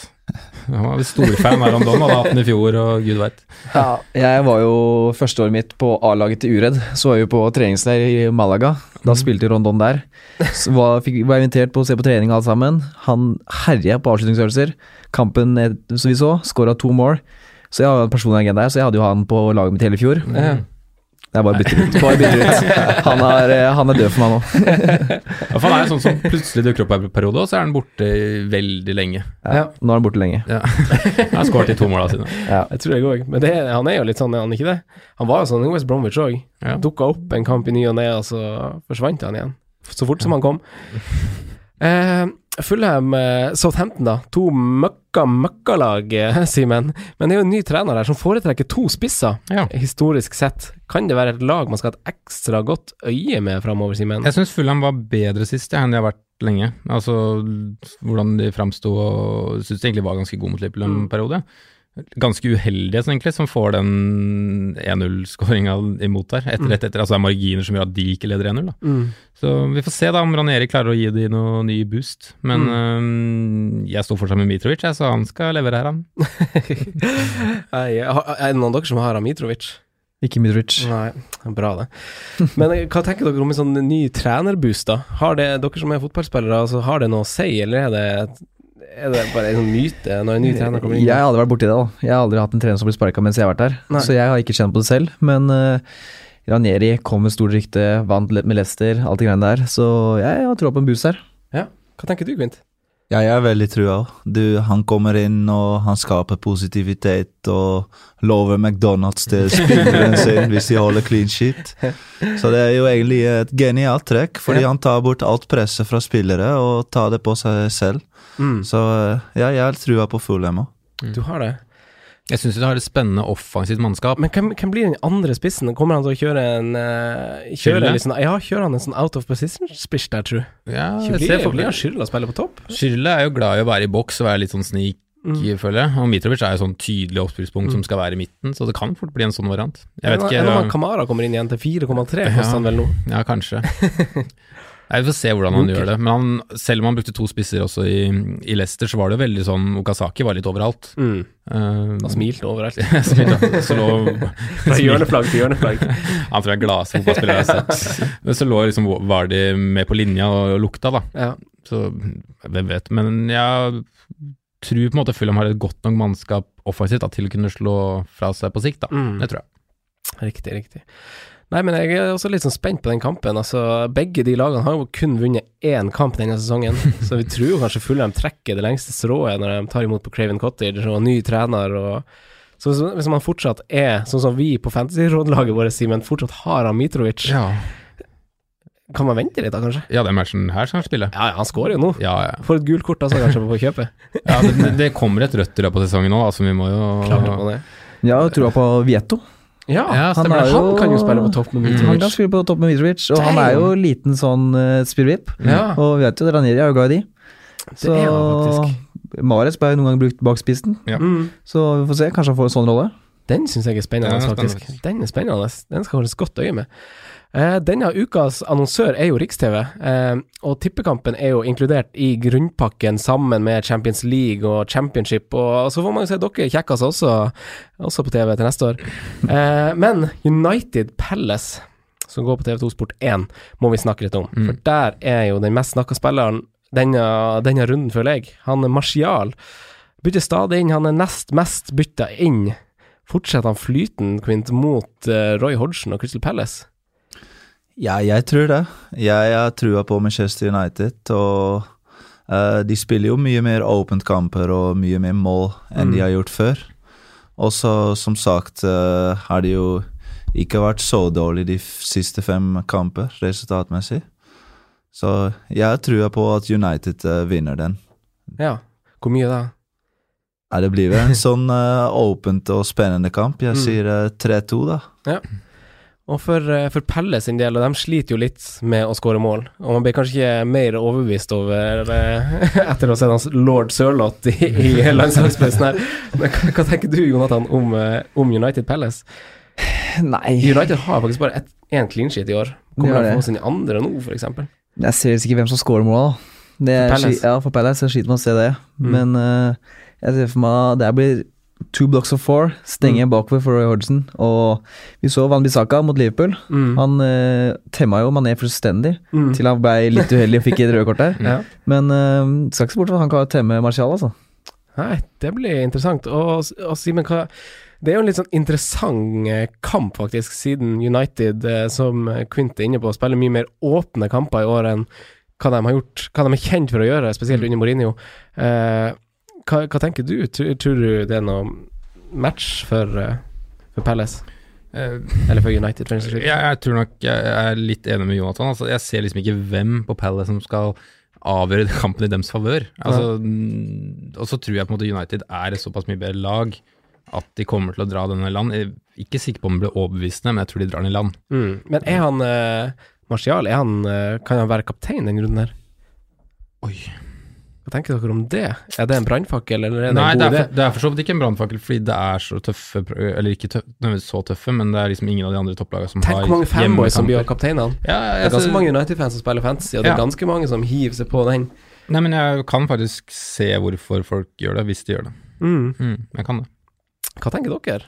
Han var storfan av Rondon, hadde hatt den i fjor, og gud veit. Ja, jeg var jo førsteåret mitt på A-laget til Uredd. Så var jeg jo på treningsleir i Malaga. Da spilte Rondon der. Så var, fikk, var invitert på å se på trening alle sammen. Han herja på avslutningsøvelser. Kampen som vi så, skåra to mål. Så jeg har en personlig agenda her, så jeg hadde jo han på laget mitt hele fjor. Ja. Det er bare å bytte ut. Bare bytte ut. Han, er, eh, han er død for meg nå. Ja, for han er jo sånn som plutselig dukker opp en periode, og så er han borte veldig lenge. Ja, nå er han borte lenge. Ja. Han har skåret de to måla sine. Ja. Jeg tror jeg òg. Men det, han er jo litt sånn, er han ikke det? Han var jo sånn i West Bromwich òg. Ja. Dukka opp en kamp i ny og ne, og så forsvant han igjen. Så fort som han kom. Eh, Fulham Southampton, da. To møkka møkkalag, eh, Simen. Men det er jo en ny trener der som foretrekker to spisser, Ja. historisk sett. Kan det være et lag man skal ha et ekstra godt øye med framover, Simen? Jeg syns Fulham var bedre sist enn de har vært lenge. Altså hvordan de framsto og syns de egentlig var ganske gode mot Liverpool en periode. Ganske uheldige, sånn egentlig, som får den 1-0-skåringa imot der. Etter, etter, etter, altså det er marginer som gjør at de ikke leder 1-0. da. Mm. Så vi får se da om Ranieri klarer å gi de noe ny boost. Men øhm, jeg står fortsatt med Mitrovic, jeg, så han skal levere her, han. Nei, Er det noen av dere som har Mitrovic? Ikke Mitrovic. Nei, bra det. Men eh, hva tenker dere om en sånn ny trenerboost, da? Har det, dere som er fotballspillere, altså, har det noe å si, eller er det, er det bare en sånn myte når en ny trener kommer inn? Jeg har aldri vært borti det. da Jeg har aldri hatt en trener som blir sparka mens jeg har vært der. Nei. Så jeg har ikke kjent på det selv. Men uh, Ranieri kom med stort rykte, vant med Leicester, alt det greiene der. Så jeg har troa på en boost her. Ja. Hva tenker du, Kvint? Ja, jeg er veldig trua. òg. han kommer inn og han skaper positivitet og lover McDonald's til spilleren sin hvis de holder clean sheet. Så det er jo egentlig et genialt trekk, fordi Ja. han tar bort alt presset fra spillere og tar det på seg selv. Mm. Så eh, ja, jeg har trua på Fulham òg. Du har det. Jeg syns de har et spennende offensivt mannskap. Men hvem, hvem blir den andre spissen? Kommer han til å kjøre en uh, kjøre liksom, Ja, kjører han en sånn out of position-spiss der, tru? Ja, Blir, blir han spiller på topp? Schürrle er jo glad i å være i boks og være litt sånn snik, Mm. føler jeg. Og Mitrovic er jo sånn tydelig oppspillspunkt som skal være i midten, så det kan fort bli en sånn variant. Jeg vet Enn om ikke Kamara kommer inn igjen til 4,3, Ja. han vel nå? Ja, kanskje. Vi får se hvordan han okay. gjør det. Men han, selv om han brukte to spisser også i, i Leicester, så var det veldig sånn Okazaki var litt overalt. Mm. Uh, Han smilte overalt. smilte, så lå, Fra hjørneflagg til hjørneflagg. Han tror jeg er gladeste fotballspiller jeg har sett. Men så lå liksom var de med på linja og lukta, da. Ja. Så hvem vet. Men jeg tror på en måte Fulham har et godt nok mannskap offensivt da, til å kunne slå fra seg på sikt. da. Mm. Det tror jeg. Riktig, riktig. Nei, men jeg er også litt sånn spent på den kampen. Altså, Begge de lagene har jo kun vunnet én kamp denne sesongen, så vi tror jo kanskje Fulham trekker det lengste strået når de tar imot på Craven Cottage og ny trener og Så hvis- hvis man fortsatt er sånn som vi på fantasy-rådlaget vårt, Simen, fortsatt har han Mitrovic, Ja. kan man vente litt da, kanskje? ja, den matchen her skal han spille. Ja, ja, han skårer jo nå. Ja, ja. Får et gult kort altså, kanskje, på kjøpet. ja det, det- det kommer et rødt i løpet av sesongen nå, altså vi må jo Klart på det. Ja, trua på Vieto. Ja, Ja, Han, er jo, han kan jo spille på topp med Han kan spille på topp med Mitrovic, og han er jo en liten sånn uh, spirrevip. Ja, Og vi vet jo Ranieri er jo glad i de. det er faktisk. Mares ble noen gang brukt bak spissen, Ja. Mm. så vi får se. Kanskje han får en sånn rolle. Den syns jeg er spennende, faktisk. Den er spennende. Den skal holdes godt øye med. Eh, denne ukas annonsør er jo Riks-TV, eh, og tippekampen er jo inkludert i grunnpakken sammen med Champions League og Championship, og så får man jo se dere kjekkas også, også på TV til neste år. Eh, men United Palace, som går på TV2 Sport 1, må vi snakke litt om, Mm. for der er jo den mest snakka spilleren denne, denne runden, føler jeg. Han er Martial. Bytter stadig inn, han er nest mest bytta inn. Fortsetter han flyten, Quint, mot Roy Hodgson og Crystal Palace? Ja, jeg tror det. Jeg har trua på Manchester United, og uh, de spiller jo mye mer åpent kamper og mye mer mål enn de har gjort før. Og så, som sagt, uh, har de jo ikke vært så dårlig de siste fem kamper, resultatmessig. Så jeg trua på at United uh, vinner den. Ja. Hvor mye da? Ja, det blir vel en sånn åpent og spennende kamp. Jeg Mm. sier eh, 3-2, da. Og for, eh, for Pelle sin del, og de sliter jo litt med å skåre mål, og man blir kanskje ikke mer overbevist over eh, etter å ha sett hans lord Sørloth i, i landslagspressen her. Men hva, hva tenker du, Jonathan, om, eh, om United Palace? Nei, United har faktisk bare én clean sheet i år. Kommer de til å få sin andre nå, eksempel? jeg ser ikke hvem som scorer måla, da. Det er, For Palace? Ja, for Palace jeg sliter med å se det. Mm. Men uh, jeg ser for meg det blir two blocks of four, stenge Mm. bakover for Roy Hodgson. Og vi så Van Bissaka mot Liverpool. Mm. Han uh, temma jo Mané fullstendig, Mm. til han ble litt uheldig og fikk et røde kort der. Ja. Men uh, skal ikke se bort fra at han kan temme Martial, altså. Nei, det blir interessant. Og, og Simen, hva Det er jo en litt sånn interessant eh, kamp, faktisk, siden United, eh, som Quint er inne på, spiller mye mer åpne kamper i år enn hva de har gjort, hva de er kjent for å gjøre, spesielt under Mourinho. Eh, hva, hva tenker du? Tror, tror du det er noe match for, eh, for Palace? Eh, Eller for United, jeg, jeg tror nok jeg er litt enig med Jonathan. Altså, jeg ser liksom ikke hvem på Palace som skal avgjøre kampen i dems favør. Altså, ja. og så tror jeg på en måte United er et såpass mye bedre lag at de kommer til å dra denne i land. Jeg er ikke sikker på om det blir overbevisende, men jeg tror de drar den i land. Mm. Men er han uh, Martial, er han, uh, kan han være kaptein den grunnen her? Oi. Hva tenker dere om det? Er det en brannfakkel, eller er det Nei, en det god er, idé? for, det er for så vidt ikke en brannfakkel, fordi det er så tøffe Eller ikke tøffe, så tøffe, men det er liksom ingen av de andre topplagene som Tenk har hvor mange fanboys som blir kapteinene. Ja, Det er altså, ganske mange United-fans som spiller fantasy, og det er Ja. ganske mange som hiver seg på den. Nei, men jeg kan faktisk se hvorfor folk gjør det, hvis de gjør det. Mm. Mm, jeg kan det. Hva tenker dere?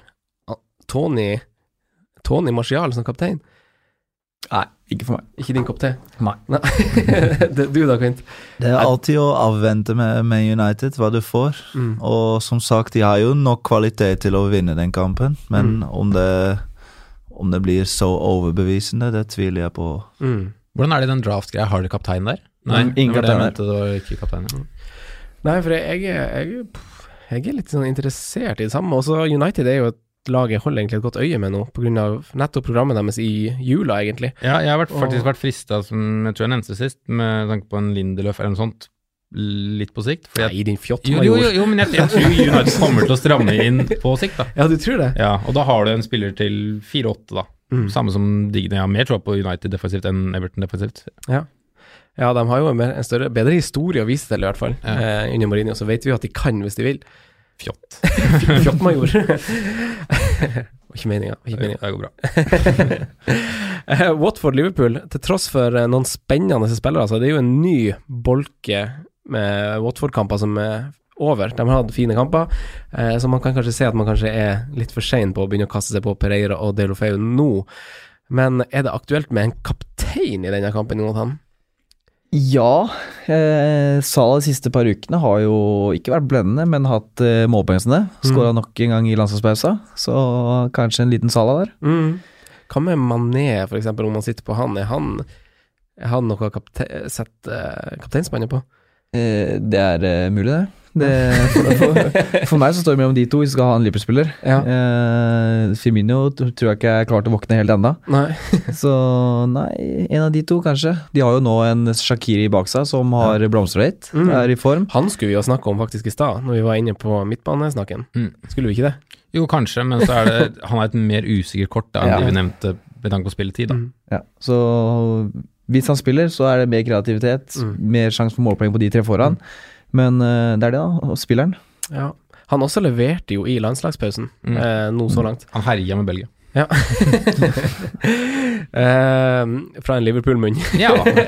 Ah, Tony Tony Marcial som kaptein? Nei, ikke for meg. Ikke din kopp te? Nei. Nei. du da, Quint? Det er alltid å avvente med, med United hva du får. Mm. Og som sagt, de har jo nok kvalitet til å vinne den kampen, men om, det, om det blir så overbevisende, det tviler jeg på. Mm. Hvordan er det i den draft-greia? Har dere kaptein der? Nei, ingen det var kaptein der. det var ikke kaptein. Nei, for jeg, jeg, jeg, jeg er litt sånn interessert i det samme. Også United er jo et lag jeg holder egentlig et godt øye med nå, av nettopp programmet deres i jula, egentlig. Ja, jeg har vært, faktisk vært frista, som jeg tror jeg nevnte sist, med tanke på en Lindeløf eller noe sånt, litt på sikt. Nei, din fjott, jo, jo, jo, jo, men jeg, jeg tror United kommer til å stramme inn på sikt, da. Ja, du tror det? Ja, og da har du en spiller til 4-8, da. Mm. Samme som Digne. Jeg har mer tro på United defensivt enn Everton defensivt. Ja, de har jo en, mer- en større, bedre historie å vise til, i hvert fall. Ja. Eh, under Mourinho, så vet vi jo at de kan hvis de vil. Fjott. Fjottmajor. major. ikke meninga. ikke. Det går bra. Eh, Watford-Liverpool, til tross for eh, noen spennende spillere, altså, det er jo en ny bolke med Watford-kamper som er over. De har hatt fine kamper, eh, så man kan kanskje se at man kanskje er litt for sein på å begynne å kaste seg på Pereira og Delofeu nå. Men er det aktuelt med en kaptein i denne kampen, Jonathan? Ja. Eh, Salah de siste par ukene har jo ikke vært blendende, men hatt eh, målpoeng som det. Skåra nok en gang i landslagspausa, så kanskje en liten Salah der. Mm. Hva med Mané, for eksempel, om man sitter på han? Er han, er han noe kapte sette eh, kapteinspannet på? Eh, det er eh, mulig, det. Det for, for, for meg så står det mellom de to hvis vi skal ha en Liverpool-spiller. Ja. Eh, Firmino tror jeg ikke er klar til å våkne helt ennå. Så nei, en av de to, kanskje. De har jo nå en Shakiri bak seg som har blomstret Mm. er i form. Han skulle vi jo snakke om faktisk i stad, når vi var inne på midtbanesnakken. Mm. Skulle vi ikke det? Jo, kanskje, men så er det Han er et mer usikkert kort da, enn Ja. de vi nevnte med tanke på spilletid. Da. Mm. Ja, så hvis han spiller, så er det mer kreativitet, Mm. mer sjanse for målpoeng på de tre foran. Men eh, det er det, da. Og spilleren. Ja. Han også leverte jo i landslagspausen, Mm. eh, nå så langt. Han herja med Belgia. Ja. uh, fra en Liverpool-munn. Ja, det,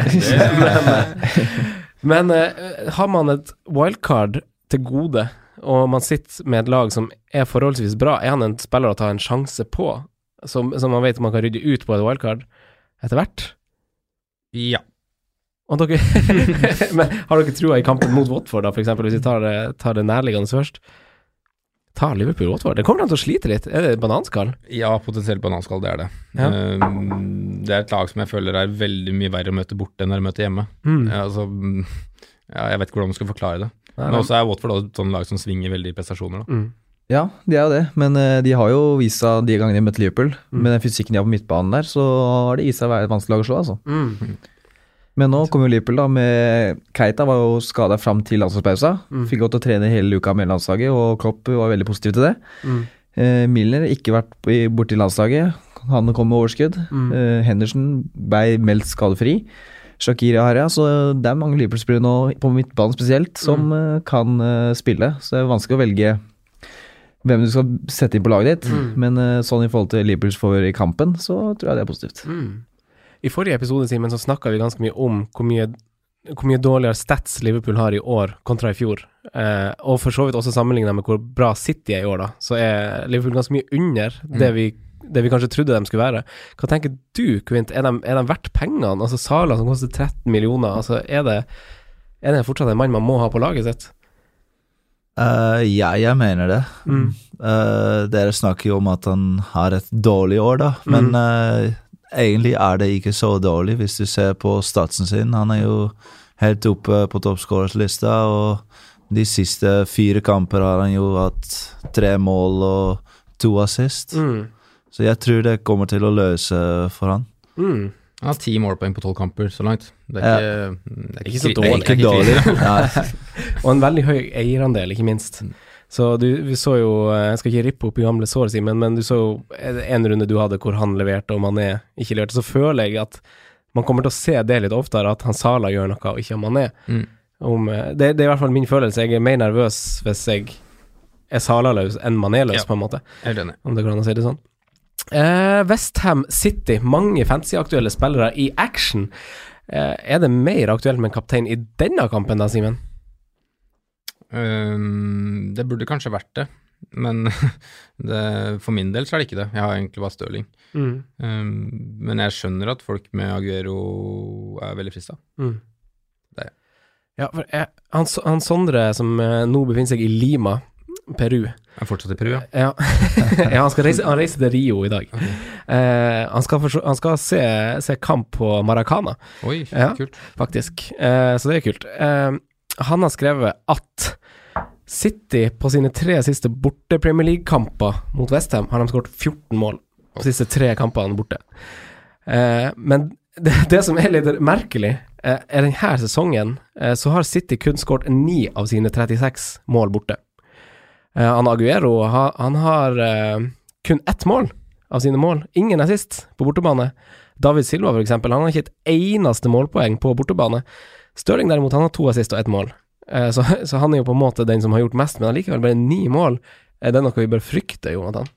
Men uh, har man et wildcard til gode, og man sitter med et lag som er forholdsvis bra, er han en spiller å ta en sjanse på, som, som man vet man kan rydde ut på et wildcard etter hvert? ja. Og dere Men har dere trua i kampen mot Watford, da, for eksempel, hvis vi tar tar det nærliggende først? Tar Liverpool Watford? Det kommer de til å slite litt. Er det bananskall? ja, potensielt bananskall, det er det. Ja. Um, det er et lag som jeg føler er veldig mye verre å møte borte enn å møte hjemme. Mm. Ja, altså, mm, ja, jeg vet ikke hvordan man skal forklare det. Nei, Men også er Watford også et sånt lag som svinger veldig i prestasjoner. Da. Mm. Ja, de er jo det, men eh, de har jo vist seg de gangene de møtte Liverpool, Mm. med den fysikken de har på midtbanen der, så har det vist seg å være et vanskelig lag å slå, altså. Mm. Men nå kom jo Liverpool da med Keita var jo skada fram til landslagspausa. Mm. Fikk lov til å trene hele uka med landslaget, og Klopp var veldig positiv til det. Mm. Eh, Milner ikke vært borti landslaget. Han kom med overskudd. Mm. Eh, Henderson ble meldt skadefri. Shakiri har ja, så det er mange Liverpool-spillere nå, på midtbanen spesielt, som Mm. eh, kan uh, spille. Så det er vanskelig å velge hvem du skal sette inn på laget ditt. Mm. Men uh, sånn i forhold til Liverpools for i kampen, så tror jeg det er positivt. Mm. I forrige episode, Simen, så snakka vi ganske mye om hvor mye, hvor mye dårligere stats Liverpool har i år kontra i fjor. Eh, og for så vidt også sammenligna med hvor bra City er i år, da. Så er Liverpool ganske mye under det, vi, det vi kanskje trodde de skulle være. Hva tenker du, Quint? Er de, er de verdt pengene? Altså Sala som koster 13 millioner, altså er det, er det fortsatt en mann man må ha på laget sitt? Uh, ja, jeg mener det. Mm. Uh, dere snakker jo om at han har et dårlig år, da. Men eh, egentlig er det ikke så dårlig, hvis du ser på statsen sin. Han er jo helt oppe på toppskårerlista, og de siste fire kamper har han jo hatt tre mål og to assist. Mm. Så jeg tror det kommer til å løse for han. Mm. Han har ti målpoeng på tolv kamper så langt. Det er Ja. ikke, det er Ikke så dårlig. Ikke dårlig. Og en veldig høy eierandel, ikke minst. Så du, vi så jo Jeg skal ikke rippe opp i gamle sår, Simen, men du så jo en runde du hadde hvor han leverte og Mané ikke leverte. Så føler jeg at man kommer til å se det litt oftere, at han Sala gjør noe og ikke Mané. Mm. Om, eh, det, det er i hvert fall min følelse. Jeg er mer nervøs hvis jeg er Sala-løs enn Mané-løs, Ja. på en måte. Om det går an å si det sånn. Eh, Westham City, mange fancy-aktuelle spillere i action. Eh, er det mer aktuelt med en kaptein i denne kampen da, Simen? Um, det burde kanskje vært det, men det, for min del så er det ikke det. Jeg har egentlig bare Stirling. Mm. Um, men jeg skjønner at folk med Aguero er veldig frista. Mm. Det er jeg. Ja, for jeg, han, han Sondre som eh, nå befinner seg i Lima, Peru Er fortsatt i Peru, ja. Ja, ja han skal reise Han reiser til Rio i dag. Eh, han skal, for, han skal se, se kamp på Maracana, Oi, Ja. kult. faktisk. Uh, så det er kult. Eh, han har skrevet at City på sine tre siste borte Premier League-kamper mot Westham har de skåret 14 mål de siste tre kampene borte. Eh, men det, det som er litt merkelig, eh, er denne sesongen eh, så har City kun skåret 9 av sine 36 mål borte. Eh, han Aguero ha, han har eh, kun ett mål av sine mål. Ingen er sist på bortebane. David Silva, for eksempel, han har ikke et eneste målpoeng på bortebane. Stirling derimot, han har to assist og ett mål. Eh, så, så han er jo på en måte den som har gjort mest, men allikevel bare ni mål. Er det noe vi bør frykte, Jonathan?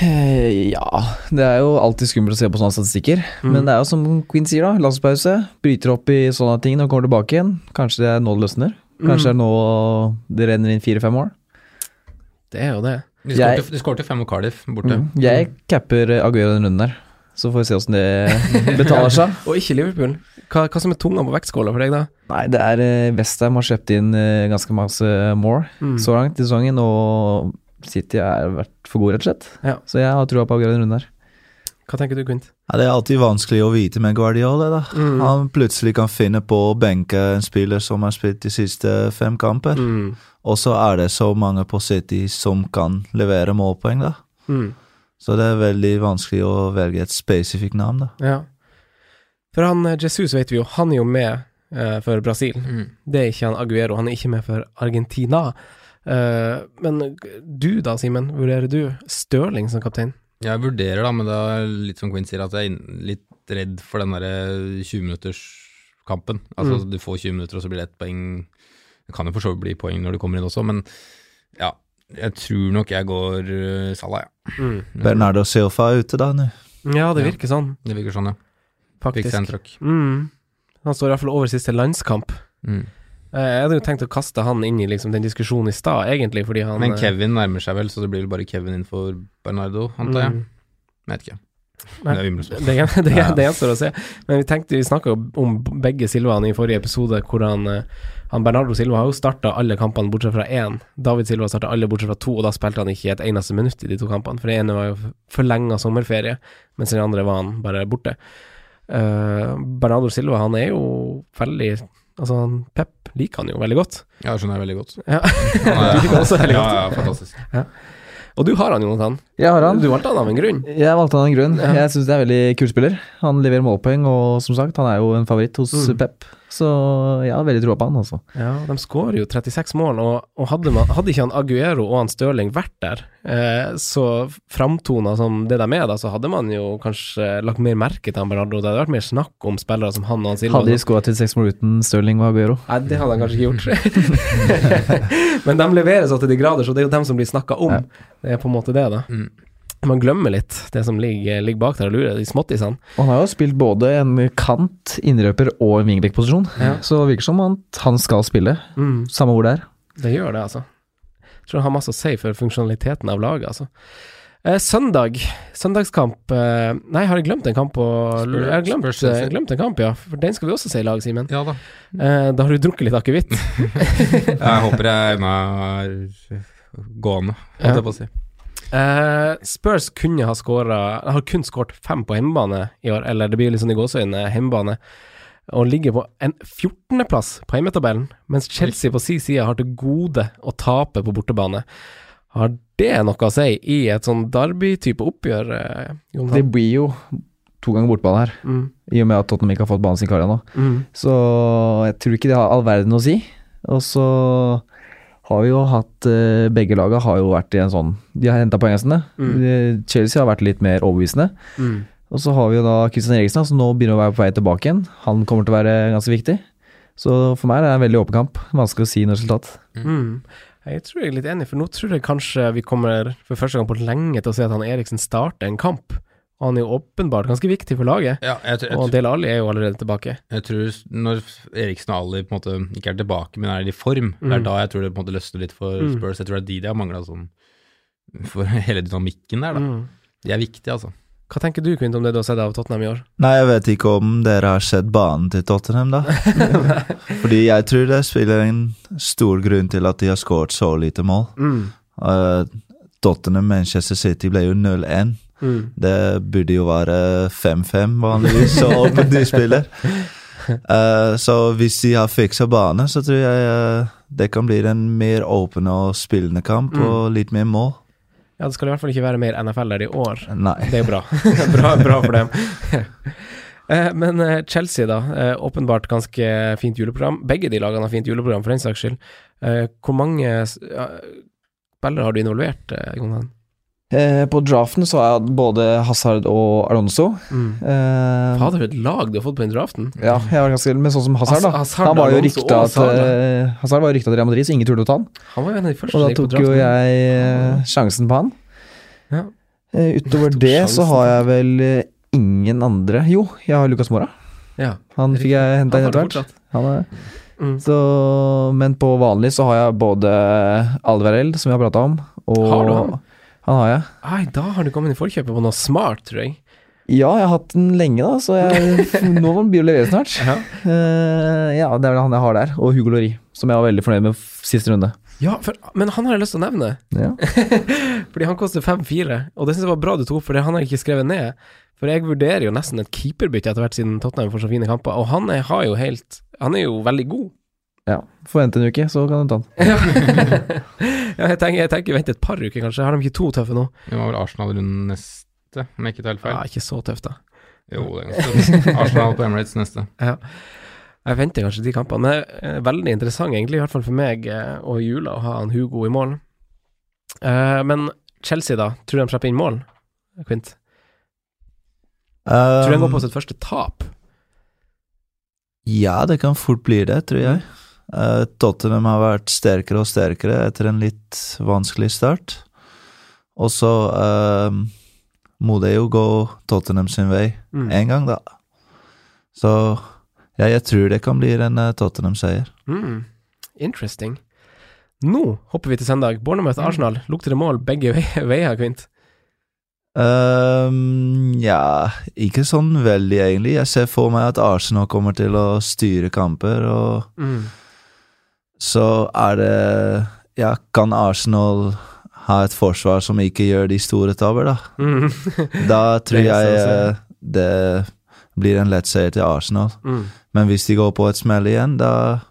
Eh, Ja, det er jo alltid skummelt å se på sånne statistikker. Mm. Men det er jo som Queen sier, da. Landspause. Bryter opp i sånne ting du kommer tilbake igjen. Kanskje det er nå det løsner. Kanskje det er nå det renner inn fire-fem mål. Det er jo det. De skårte fem mot Cardiff borte. Mm. Jeg capper eh, Aguero den runden der. Så får vi se åssen det betaler seg. Og ikke Liverpool. Hva, hva som er tunga på vektskåla for deg, da? Nei, det er eh, Westham har kjøpt inn eh, ganske masse more Mm. så langt i sesongen, og City har vært for god, rett og slett. Ja. Så jeg har trua på å avgjøre den runden her. Hva tenker du, Quint? Ja, det er alltid vanskelig å vite med Guardiola. da. Mm. Han plutselig kan finne på å benke en spiller som har spilt de siste fem kamper. Mm. Og så er det så mange på City som kan levere målpoeng, da. Mm. Så det er veldig vanskelig å velge et spesifikt navn, da. Ja. For han eh, Jesus vet vi jo, han er jo med eh, for Brasil. Mm. Det er ikke han Aguero, han er ikke med for Argentina. Eh, men du da, Simen, vurderer du Stirling som kaptein? Jeg vurderer, da, men det er litt som Quinn sier, at jeg er litt redd for den derre 20-minutterskampen. Altså, Mm. du får 20 minutter, og så blir det ett poeng. Det kan jo for så vidt bli poeng når du kommer inn også, men ja. Jeg tror nok jeg går uh, Salah, ja. Mm. Bernardo Silva er ute da nå. Ja, det Ja. virker sånn, Det virker sånn, ja. Faktisk. Mm. Han står iallfall over siste landskamp. Mm. Eh, Jeg hadde jo tenkt å kaste han inn i liksom den diskusjonen i stad, egentlig, fordi han Men eh, Kevin nærmer seg vel, så det blir vel bare Kevin innenfor Bernardo, antar jeg. mm. Jeg vet ikke. Nei, Det er det, det, det, det gjenstår å se. Men vi tenkte, vi snakka om begge Silvaene i forrige episode, hvor han, eh, han Bernardo Silva har jo starta alle kampene bortsett fra én. David Silva starta alle bortsett fra to, og da spilte han ikke et eneste minutt i de to kampene. For det ene var jo forlenga sommerferie, mens den andre var han bare borte. Uh, Bernardo Silva, han er jo veldig Altså, han, Pep liker han jo veldig godt. Ja, skjønner jeg veldig godt. Ja. Han Du liker han også veldig godt. ja, fantastisk. Og du har han, Jonathan. Jeg har han. Du valgte han av en grunn. Jeg valgte han av en grunn. Ja. Jeg syns det er en veldig kul spiller. Han leverer målpoeng, og som sagt, han er jo en favoritt hos Mm. Pep. Så jeg har veldig troa på han, altså. Ja, de skårer jo 36 mål, og, og hadde, man, hadde ikke han Aguero og han Stirling vært der, eh, så framtona som det de er, da, så hadde man jo kanskje lagt mer merke til han Bernardo. Det hadde vært mer snakk om spillere som han og han Silva. Hadde de skåra 36 mål uten Stirling og Aguero? Nei, det hadde han kanskje ikke gjort. Men de leverer så til de grader, så det er jo dem som blir snakka om. Ja. Det er på en måte det, da. Mm. Man glemmer litt det som ligger, ligger bak der og lurer, de småttisene. Han har jo spilt både en kant, innrøper og en wingback-posisjon, Ja. så det virker som han, han skal spille, Mm, samme hvor det er. det gjør det, altså. Jeg tror han har masse å si for funksjonaliteten av laget, altså. Eh, søndag, søndagskamp eh, Nei, har jeg glemt en kamp på Jeg har glemt, Chelsea. eh, glemt en kamp, ja. For den skal vi også se i lag, Simen. Ja da. Eh, da har du drukket litt akevitt. Jeg håper jeg ennå er gående, holdt Ja. jeg på å si. Eh, Spurs kunne ha skåra Har kun skåret fem på hjemmebane i år, eller det blir litt sånn i gåseøynene, hjemmebane, og ligger på en 14.-plass på hjemmetabellen, mens Chelsea på sin side har til gode å tape på bortebane. Har det noe å si i et sånn Derby-type oppgjør, uh? Det blir jo to ganger bortebane her, Mm, i og med at Tottenham ikke har fått banen sin klar ennå. mm, Så jeg tror ikke det har all verden å si. Og så har vi jo hatt eh, Begge laga har jo vært i en sånn De har henta poengene sine. Mm. Eh, Chelsea har vært litt mer overbevisende. mm. Og så har vi jo da Christian Eriksen, som nå begynner å være på vei tilbake igjen. Han kommer til å være ganske viktig. Så for meg er det en veldig åpen kamp. Vanskelig å si noe resultat. Mm. Jeg tror jeg er litt enig, for nå tror jeg kanskje vi kommer for første gang på lenge til å se at han Eriksen starter en kamp. Og han er jo åpenbart ganske viktig for laget. Ja, jeg, tror- jeg, Og tror- Del Alli er jo allerede tilbake. jeg tror når Eriksen og Ali på en måte ikke er tilbake, men er i form, det Mm. er da jeg tror det på en måte løsner litt for Mm. Spurs. Jeg tror det er de de har mangla sånn for hele dynamikken der, da. Mm. De er viktige, altså. Hva tenker du, Kvint, om det du har sett av Tottenham i år? Nei, jeg vet ikke om dere har sett banen til Tottenham, da. Fordi jeg tror det spiller en stor grunn til at de har skåret så lite mål. Mm. Uh, Tottenham Manchester City ble jo 0-1. Mm. Det burde jo være 5-5 vanligvis, så åpen de spiller. Uh, så hvis de har fiksa bane, så tror jeg uh, det kan bli en mer åpen og spillende kamp, Mm. og litt mer mål. Ja, det skal i hvert fall ikke være mer NFL der i år. Nei. Det er jo bra. bra, bra for dem. Eh, Men eh, Chelsea, da. eh, Åpenbart ganske fint juleprogram. Begge de lagene har fint juleprogram, for den saks skyld. Eh, Hvor mange spillere har du involvert, eh, Jonan? Eh, på draften så har jeg både Hazard og Alonso. Mm. Eh, Fader, for et lag du har fått på den draften. ja, jeg var ganske Men sånn som Hazard, da. Haz- Hazard, han var jo rykta til eh, Hazard var jo rykta til Real Madrid, så ingen turte å ta han. Han var jo en av de første Og som da gikk på tok jo jeg eh, sjansen på han. Ja. Eh, utover det det så har jeg vel ingen andre Jo, jeg har Lucas Mora. Ja. Han fikk jeg henta inn etter hvert. Han er, Mm. så, men på vanlig så har jeg både Alverell, som vi har prata om, og Har du han? Han har jeg. Ai, da har du kommet i forkjøpet på noe smart, tror jeg. Ja, jeg har hatt den lenge, da, så jeg, nå må den bli å levere snart. Ja. Uh, ja, det er vel han jeg har der. Og Hugo Lori, som jeg var veldig fornøyd med siste runde. Ja, for, men han har jeg lyst til å nevne. Ja. Fordi han koster 5-4, og det syns jeg var bra du tok, for det han har ikke skrevet ned. For jeg vurderer jo nesten et keeperbytte etter hvert, siden Tottenham får så fine kamper. Og han er, har jo helt Han er jo veldig god. Ja. Forvent en uke, så kan du ta den. ja, jeg tenker, jeg tenker vente et par uker, kanskje. Har de ikke to tøffe nå? Det var vel Arsenal-runden neste, om jeg ikke tar helt feil. Ja, ikke så tøft, da. Jo, det er ganske tøft. Arsenal på Emirates neste. Ja. Jeg venter kanskje de kampene, det er veldig interessant, egentlig, i hvert fall for meg eh, og Jula, å ha han Hugo i mål. Eh, men Chelsea, da? Tror du de slipper inn mål? Quint? Tror du de går på Um, sitt første tap? Ja, det kan fort bli det, tror jeg. Eh, Tottenham har vært sterkere og sterkere etter en litt vanskelig start. Og så eh, må det jo gå Tottenham sin vei Mm. en gang, da. Så ja, jeg tror det kan bli en eh, Tottenham-seier. Mm. Interesting. Nå hopper vi til søndag. Bournemouth Arsenal. Lukter det mål begge veier, Kvint? Ehm, ja, ikke sånn veldig, egentlig. Jeg ser for meg at Arsenal kommer til å styre kamper, og Mm. Så er det Ja, kan Arsenal ha et forsvar som ikke gjør de store tabber, da? Mm. Da tror jeg eh, det blir en lett seier til Arsenal. Mm. Men hvis de går på et smell igjen, da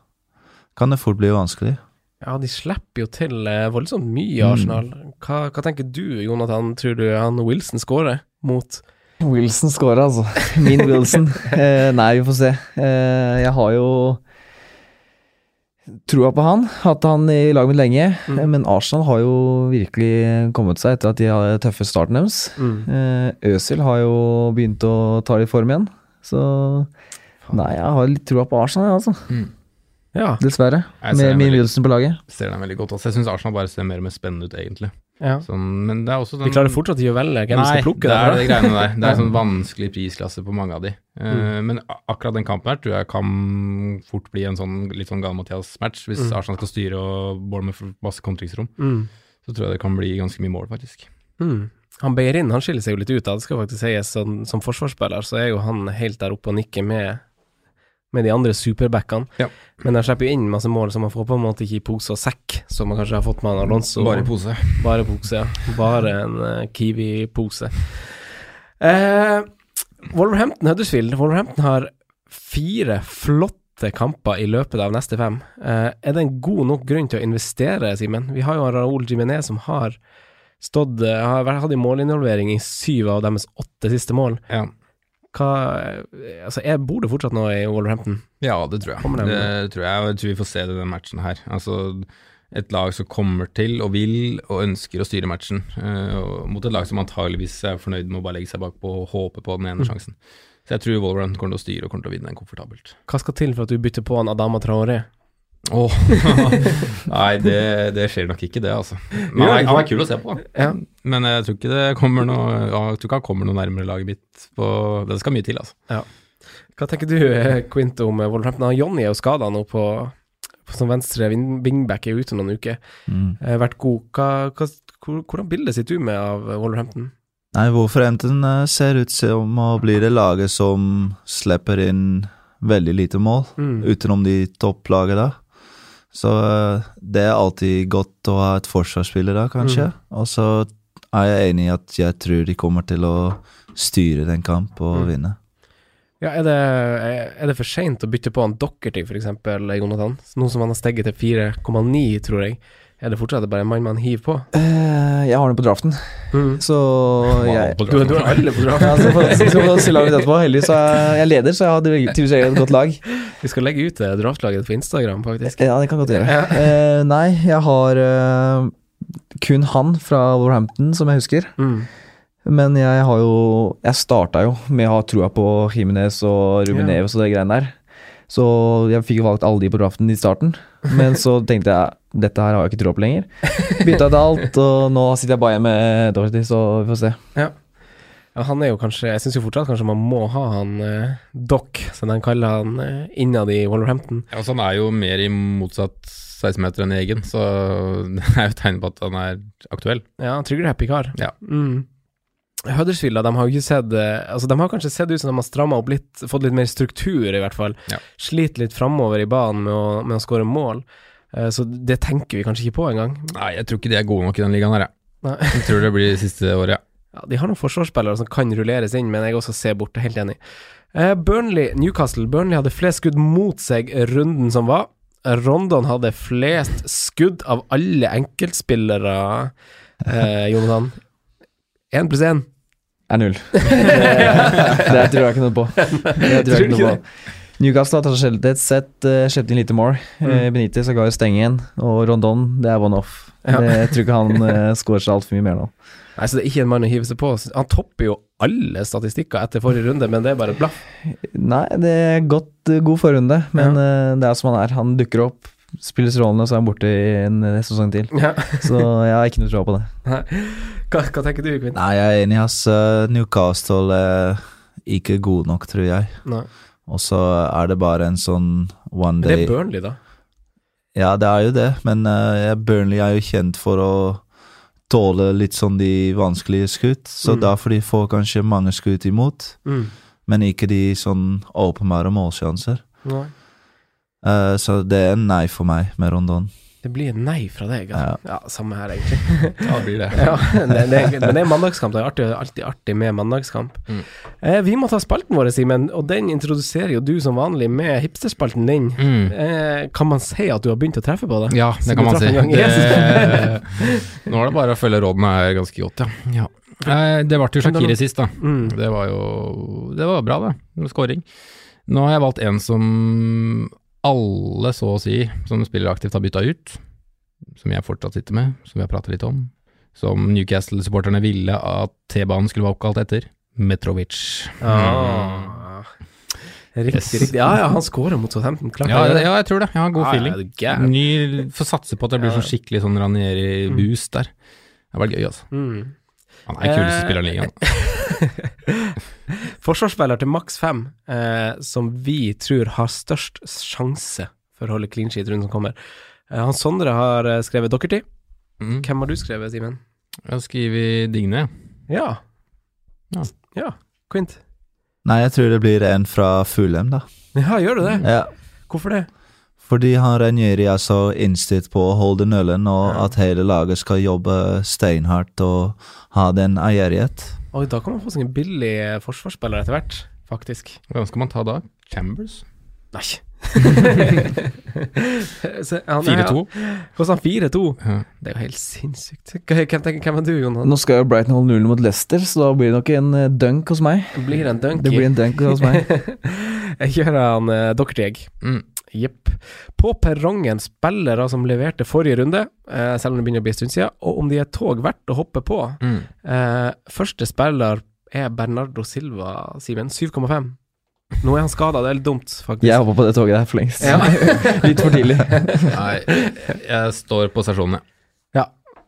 kan det fort bli vanskelig. Ja, de slipper jo til eh, voldsomt mye, i Arsenal. Hva, hva tenker du, Jonathan? Tror du han Wilson skårer mot Wilson scorer, altså. Min Wilson. eh, nei, vi får se. Eh, jeg har jo troa på han. Hatt han i laget mitt lenge. Mm. Eh, Men Arsenal har jo virkelig kommet seg etter at de hadde tøffe starten deres. Mm. Eh, Øsil har jo begynt å ta litt form igjen. Så nei, jeg har litt troa på Arsenal, jeg, altså. Ja. Dessverre. Med min Wilson på laget. Ser dem veldig godt også. Jeg syns Arsenal bare ser mer og mer spennende ut, egentlig. Ja. Sånn, men det er også De sånn klarer fortsatt ikke å velge hvem de Nei, skal plukke. det er derfra. det greiene der. Det er en sånn vanskelig prisklasse på mange av de. Uh, Mm. Men akkurat den kampen her tror jeg kan fort bli en sånn litt sånn Gal-Mathias-match. Hvis Mm. Arsenal skal styre og Bournemouth med masse kontringsrom, Mm. så tror jeg det kan bli ganske mye mål, faktisk. Mm. Han Beirin han skiller seg jo litt ut, da. det skal faktisk sies. Som, som forsvarsspiller så er jo han helt der oppe og nikker med, med de andre superbackene. Ja. Men de slipper jo inn masse mål, så man får på en måte ikke i pose og sekk, som man kanskje har fått med en Alonso. Bare pose. Bare pose, ja. Bare en uh, Kiwi-pose. Uh, Wolverhampton Huddersfield. Wolverhampton har fire flotte kamper i løpet av neste fem. Uh, er det en god nok grunn til å investere, Simen? Vi har jo Raoul Jiménez som har stått har hatt en målinvolvering i syv av deres åtte siste mål. Ja. Hva eh, Altså, jeg bor det fortsatt nå i Wolverhampton? Ja, det tror jeg. Det, Det tror jeg, og jeg tror vi får se det i den matchen her. Altså, et lag som kommer til og vil og ønsker å styre matchen, uh, mot et lag som antageligvis er fornøyd med å bare legge seg bakpå og håpe på den ene Mm. sjansen. Så jeg tror Wolverhampton kommer til å styre og kommer til å vinne den komfortabelt. Hva skal til for at du bytter på en Adama Traoré? Åh, Nei, det, det skjer nok ikke, det, altså. Men han er, han er kul å se på, da. Ja. Men jeg tror ikke det kommer noe Jeg tror ikke han kommer noe nærmere laget mitt på Det skal mye til, altså. Hva tenker du, eh, Quint, om eh, Wolverhampton? Jonny er jo skada nå på, på som venstre wing- wingback, er ute noen uker. Mm. Eh, vært god. Hva, hva, hvordan bilde sitter du med av Wolverhampton? Nei, Wolverhampton ser ut som å bli det laget som slipper inn veldig lite mål, Mm. utenom de topplagene. Så eh, det er alltid godt å ha et forsvarsspiller da, kanskje. Og så er jeg enig i at jeg tror de kommer til å styre den kamp og Mm. vinne. Ja, er det, er det for seint å bytte på han Dockerty, eksempel, Jonathan? Nå som han har steget til 4,9, tror jeg. Er det fortsatt bare en mann man hiver på? Eh, jeg har den på draften, Mm. så jeg på Du, du har alle på draften. ja, så får så så, så se etterpå. Heldigvis er jeg leder, så jeg har tydeligvis et godt lag. Vi skal legge ut det draftlaget på Instagram, faktisk. Ja, det kan godt gjøre. Eh, nei, jeg har eh, kun han fra Warhampton, som jeg husker. Mm. Men jeg har jo Jeg starta jo med å ha trua på Jimenez og Rubineves og de greiene der. Så jeg fikk jo valgt alle de på draften i starten. Men så tenkte jeg dette her har jeg ikke tro på lenger. Bytta ut alt, og nå sitter jeg bare igjen med Dorothy, så vi får se. Ja. ja, han er jo kanskje Jeg syns jo fortsatt kanskje man må ha han eh, Doc, som de kaller han eh, innad i Wolverhampton. Ja, altså, han er jo mer i motsatt 16-meter enn egen, så det er jo et tegn på at han er aktuell. Ja, tryggere happy kar. Ja. Mm. Huddersfield de har jo ikke sett eh, Altså De har kanskje sett ut som de har stramma opp litt, fått litt mer struktur, i hvert fall. Ja. Sliter litt framover i banen med å, med å skåre mål. Eh, Så det tenker vi kanskje ikke på engang. Nei, jeg tror ikke de er gode nok i den ligaen her, jeg. Nei. Jeg tror det blir siste året, ja. Ja, de har noen forsvarsspillere som kan rulleres inn, men jeg også ser bort. Helt enig. Eh, Burnley, Newcastle. Burnley hadde flest skudd mot seg runden som var. Rondon hadde flest skudd av alle enkeltspillere, eh, Jonathan. Én pluss én. Er null. Det, det tror jeg ikke noe på. Det tror jeg ikke noe på. Newcastle har til et sett, uh, sluppet inn lite mål. Uh, Benitez ga jo stenge igjen, og Rondon, det er one-off. Ja. Det- Jeg tror ikke han uh, scorer seg altfor mye mer nå. Nei, så det er ikke en mann å hive seg på. Han topper jo alle statistikker etter forrige runde, men det er bare blaff. Nei, det er godt, uh, god forrunde, men uh, det er som han er. Han dukker opp, spiller rollene, og så er han borte i en sesong til. Ja. Så jeg har ikke noe tro på det. Hva, hva tenker du, Kvin? Nei, jeg er enig. ass. Eh, Newcastle er ikke god nok, tror jeg. Nei. Og så er det bare en sånn one day Men det er Burnley, da. Ja, det er jo det, men uh, Burnley er jo kjent for å tåle litt sånn de vanskelige skudd, så Mm. derfor de får kanskje mange skudd imot, Mm. men ikke de sånn åpenbare målsjanser. Eh, så det er en nei for meg med Rondon. Det blir nei fra deg. Ja, ja samme her, egentlig. Ja, det blir det. Ja, det, det, men det er mandagskamp. Det er alltid, alltid artig med mandagskamp. Mm. Eh, vi må ta spalten vår, Simen, og den introduserer jo du som vanlig med hipsterspalten din. Mm. Eh, kan man si at du har begynt å treffe på det? Ja, det kan man si. Det, nå er det bare å følge rådene her ganske godt, ja. ja. Eh, Det ble jo Shakiri sist, da. Mm. Det var jo Det var bra, det. Skåring. Nå har jeg valgt en som alle, så å si, som spiller aktivt, har bytta ut. Som jeg fortsatt sitter med, som vi har pratet litt om. Som Newcastle-supporterne ville at T-banen skulle være oppkalt etter. Metrovic. Ah. Riktig, Yes. riktig. Ja, ja, han scorer mot Southampton. Klart Ja, ja, jeg tror det. Jeg har god Ja, ja, feeling. Ja. Ny, Får satse på at det blir Ja. sånn skikkelig sånn Ranieri-boost der. Det var gøy, altså. Mm. Han er kuleste Eh, spilleren i ligaen. Forsvarsspiller til maks fem, eh, som vi tror har størst sjanse for å holde clean sheet rundt som kommer. Eh, Hans Sondre har eh, skrevet Dockerty. Mm. Hvem har du skrevet, Simen? Jeg har skrevet Digne. Ja. Ja. Ja. Quint. Nei, jeg tror det blir en fra Fulheim, da. Ja, gjør du det? Ja. Hvorfor det? Fordi han Ranieri er så innstilt på å holde nølen, og at hele laget skal jobbe steinhardt og ha den ærgjerrighet. Oi, da kan man få seg en billig eh, forsvarsspiller etter hvert, faktisk. Hvem skal man ta da? Chambers? Nei. 4-2? Koster han 4-2? Ja. Det er jo helt sinnssykt. Hvem, tenker, hvem er du, Jonas? Nå skal jo Brighton holde nullen mot Leicester, så da blir det nok en eh, dunk hos meg. Det blir en dunk. Det blir en dunk hos meg. Jeg kjører han uh, Dockerty. Mm. Jepp. På perrongen spillere som leverte forrige runde, eh, selv om det begynner å bli en stund siden, og om de er tog verdt å hoppe på. Mm. Eh, første spiller er Bernardo Silva, Simen. 7,5. Nå er han skada, det er litt dumt, faktisk. Jeg hoppa på det toget der for lengst. Ja. Litt for tidlig. Nei, jeg står på stasjonen, jeg. Ja.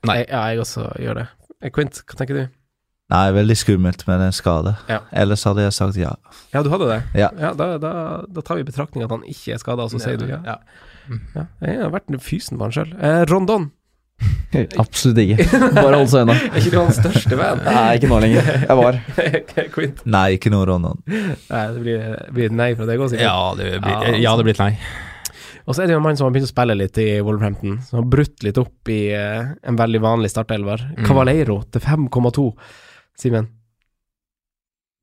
Nei. Jeg, ja, jeg også gjør det. Eh, Quint, hva tenker du? Nei, veldig skummelt med en skade. Ja. Ellers hadde jeg sagt ja. Ja, du hadde det? Ja. da, da, da tar vi i betraktning at han ikke er skada, og så sier du ja. Ja. ja. Jeg har vært fysen på han sjøl. Eh, Rondon, Absolutt ikke. Bare hold seg unna. er ikke du hans største venn? Nei, ikke nå lenger. Jeg var. Quint? Nei, ikke nå, Rondon. Nei, det blir, blir nei fra deg òg, sikkert. Ja, det blir, Ja, ja, det blir et nei. Og så er det jo en mann som har begynt å spille litt i Wolverhampton, som har brutt litt opp i uh, en veldig vanlig startelver. Mm. Cavaleiro til 5,2. Simen?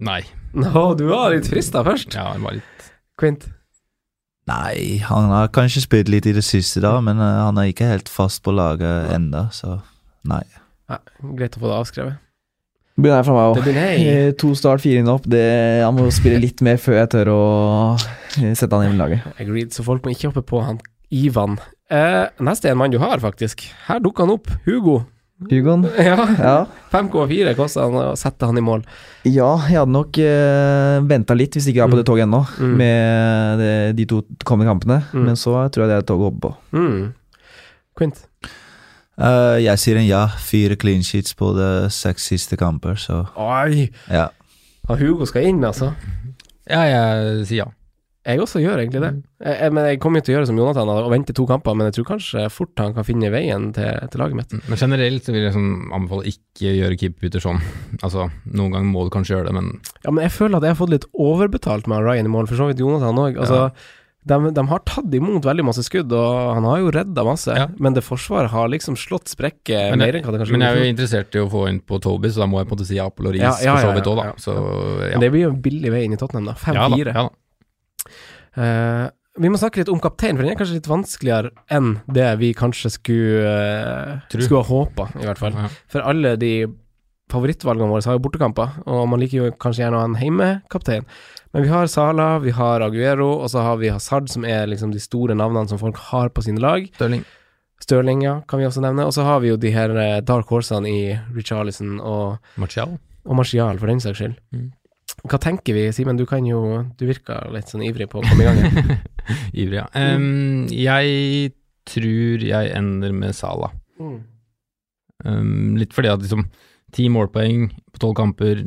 Nei. Nå, du var litt frista først. Ja, jeg var litt Quint? Nei, han har kanskje spilt litt i det siste, da, men eh, han er ikke helt fast på laget enda, så nei. Ja, greit å få det avskrevet. Det blir nei fra meg òg. To start, fire inn opp. Det, han må spille litt mer før jeg tør å sette han inn i laget. Agreed, så folk må ikke hoppe på han Ivan. Eh, neste er en mann du har, faktisk. Her dukker han opp. Hugo. Hugon? Ja. Ja. 5,4 kosta han å sette han i mål. Ja, jeg hadde nok uh, venta litt, hvis ikke jeg er på det toget ennå, Mm. med det, de to kommende kampene. Mm. Men så tror jeg det er et tog å hoppe på. Mm. Quint? Uh, jeg sier en ja. Fire clean sheets på de seks siste kamper, så Oi! ja. Han Hugo skal inn, altså. Ja, jeg sier ja. Jeg også gjør egentlig det. Jeg, jeg, men jeg kommer jo til å gjøre som Jonathan og vente to kamper, men jeg tror kanskje fort han kan finne veien til, til laget mitt. Men generelt så vil jeg sånn anbefale ikke gjøre keeperbytter sånn. Altså, noen ganger må du kanskje gjøre det, men Ja, men jeg føler at jeg har fått litt overbetalt med Ryan i mål, for så vidt Jonathan òg. Altså, de, de har tatt imot veldig masse skudd, og han har jo redda masse, men det forsvaret har liksom slått sprekker mer enn hva det kanskje men jeg er jo interessert i å få inn på Toby, så da må jeg på en måte si Apel og Riis Ja, ja, for så ja, vidt òg, da. Så ja. Det blir jo en billig vei inn i Tottenham, da. Ja da, 5-4. ja da. Eh, vi må snakke litt om kaptein, for den er kanskje litt vanskeligere enn det vi kanskje skulle, uh, skulle ha håpa, i hvert fall. Ja. For alle de favorittvalgene våre har jo bortekamper, og man liker jo kanskje gjerne å ha en heimekaptein. Men vi har Sala, vi har Aguero, og så har vi Hazard, som er liksom de store navnene som folk har på sine lag. Stirling. Stirling, ja, kan vi også nevne. Og så har vi jo de her eh, dark horsene i Richarlison og, Martial. og Martial, for den saks skyld. Mm. Hva tenker vi, Simen? Du kan jo Du virker litt sånn ivrig på å komme i gang. Ivrig, ja. Em, jeg tror jeg ender med Sala. Mm. Um, litt fordi at liksom ti målpoeng på tolv kamper,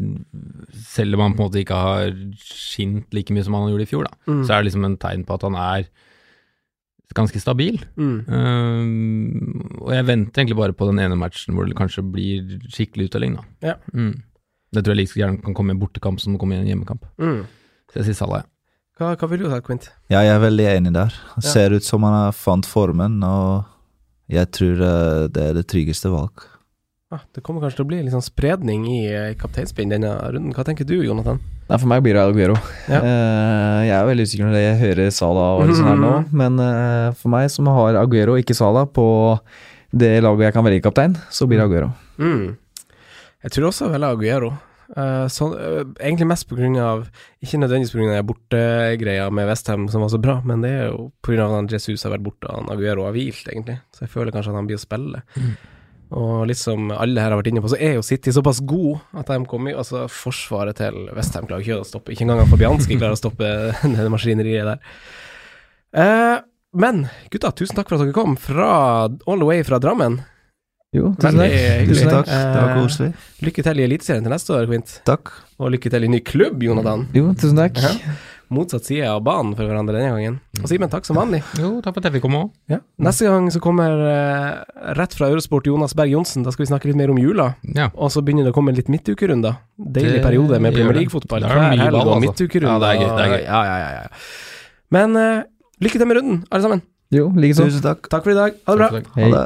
selv om han på en måte ikke har skint like mye som han gjorde i fjor, da, Mm. så er det liksom en tegn på at han er ganske stabil. Mm. Um, og jeg venter egentlig bare på den ene matchen hvor det kanskje blir skikkelig uttelling, da. Ja. Mm. Det tror jeg like gjerne kan komme i en bortekamp som det kommer i en hjemmekamp. Mm. Så jeg sier Salah, ja. Hva, hva vil du ha, Quint? Ja, jeg er veldig enig der. Ja. ser ut som han har fant formen, og jeg tror eh, det er det tryggeste valg. Ah, det kommer kanskje til å bli litt sånn spredning i eh, kapteinspinn denne runden. Hva tenker du, Jonathan? Nei, for meg blir det Aguero. Ja. Uh, jeg er veldig usikker når jeg hører Sala og sånn her nå, men uh, for meg som har Aguero, ikke Sala, på det laget jeg kan velge kaptein, så blir det Aguero. Mm. Jeg tror også jeg velger Aguero. Uh, så, uh, egentlig mest av Ikke nødvendigvis av bortegreia med Westham som var så bra, men det er jo av at Jesus har vært borte og Aguero har hvilt, egentlig. Så jeg føler kanskje at han blir å spille. Og litt som alle her har vært inne på, så er jo City såpass god at de kommer Altså, forsvaret til Westham klarer ikke å stoppe. Ikke engang Fabianski klarer å stoppe det maskineriet der. Uh, men gutta, tusen takk for at dere kom fra all the way fra Drammen. Jo, tusen takk. Tusen takk, det var Eh, koselig. Lykke til i Eliteserien til neste år, Quint. Takk. Og lykke til i ny klubb, Jonathan. Jo, tusen takk. Ja. Motsatt side av banen for hverandre denne gangen. Og Simen, takk som vanlig. Jo, takk for at jeg fikk komme òg. Ja. Neste gang så kommer eh, rett fra Eurosport Jonas Berg Johnsen. Da skal vi snakke litt mer om jula. Ja. Og så begynner det å komme litt midtukerunder. Deilig Det periode med Premier. League-fotball er hver mye helg ball, og altså. midtukerunder. Ja, det er gøy, det er gøy. Ja, ja, ja, ja. Men eh, lykke til med runden, alle sammen. Jo, likeså. Tusen takk. Takk for i dag. Ha det bra. Ha det.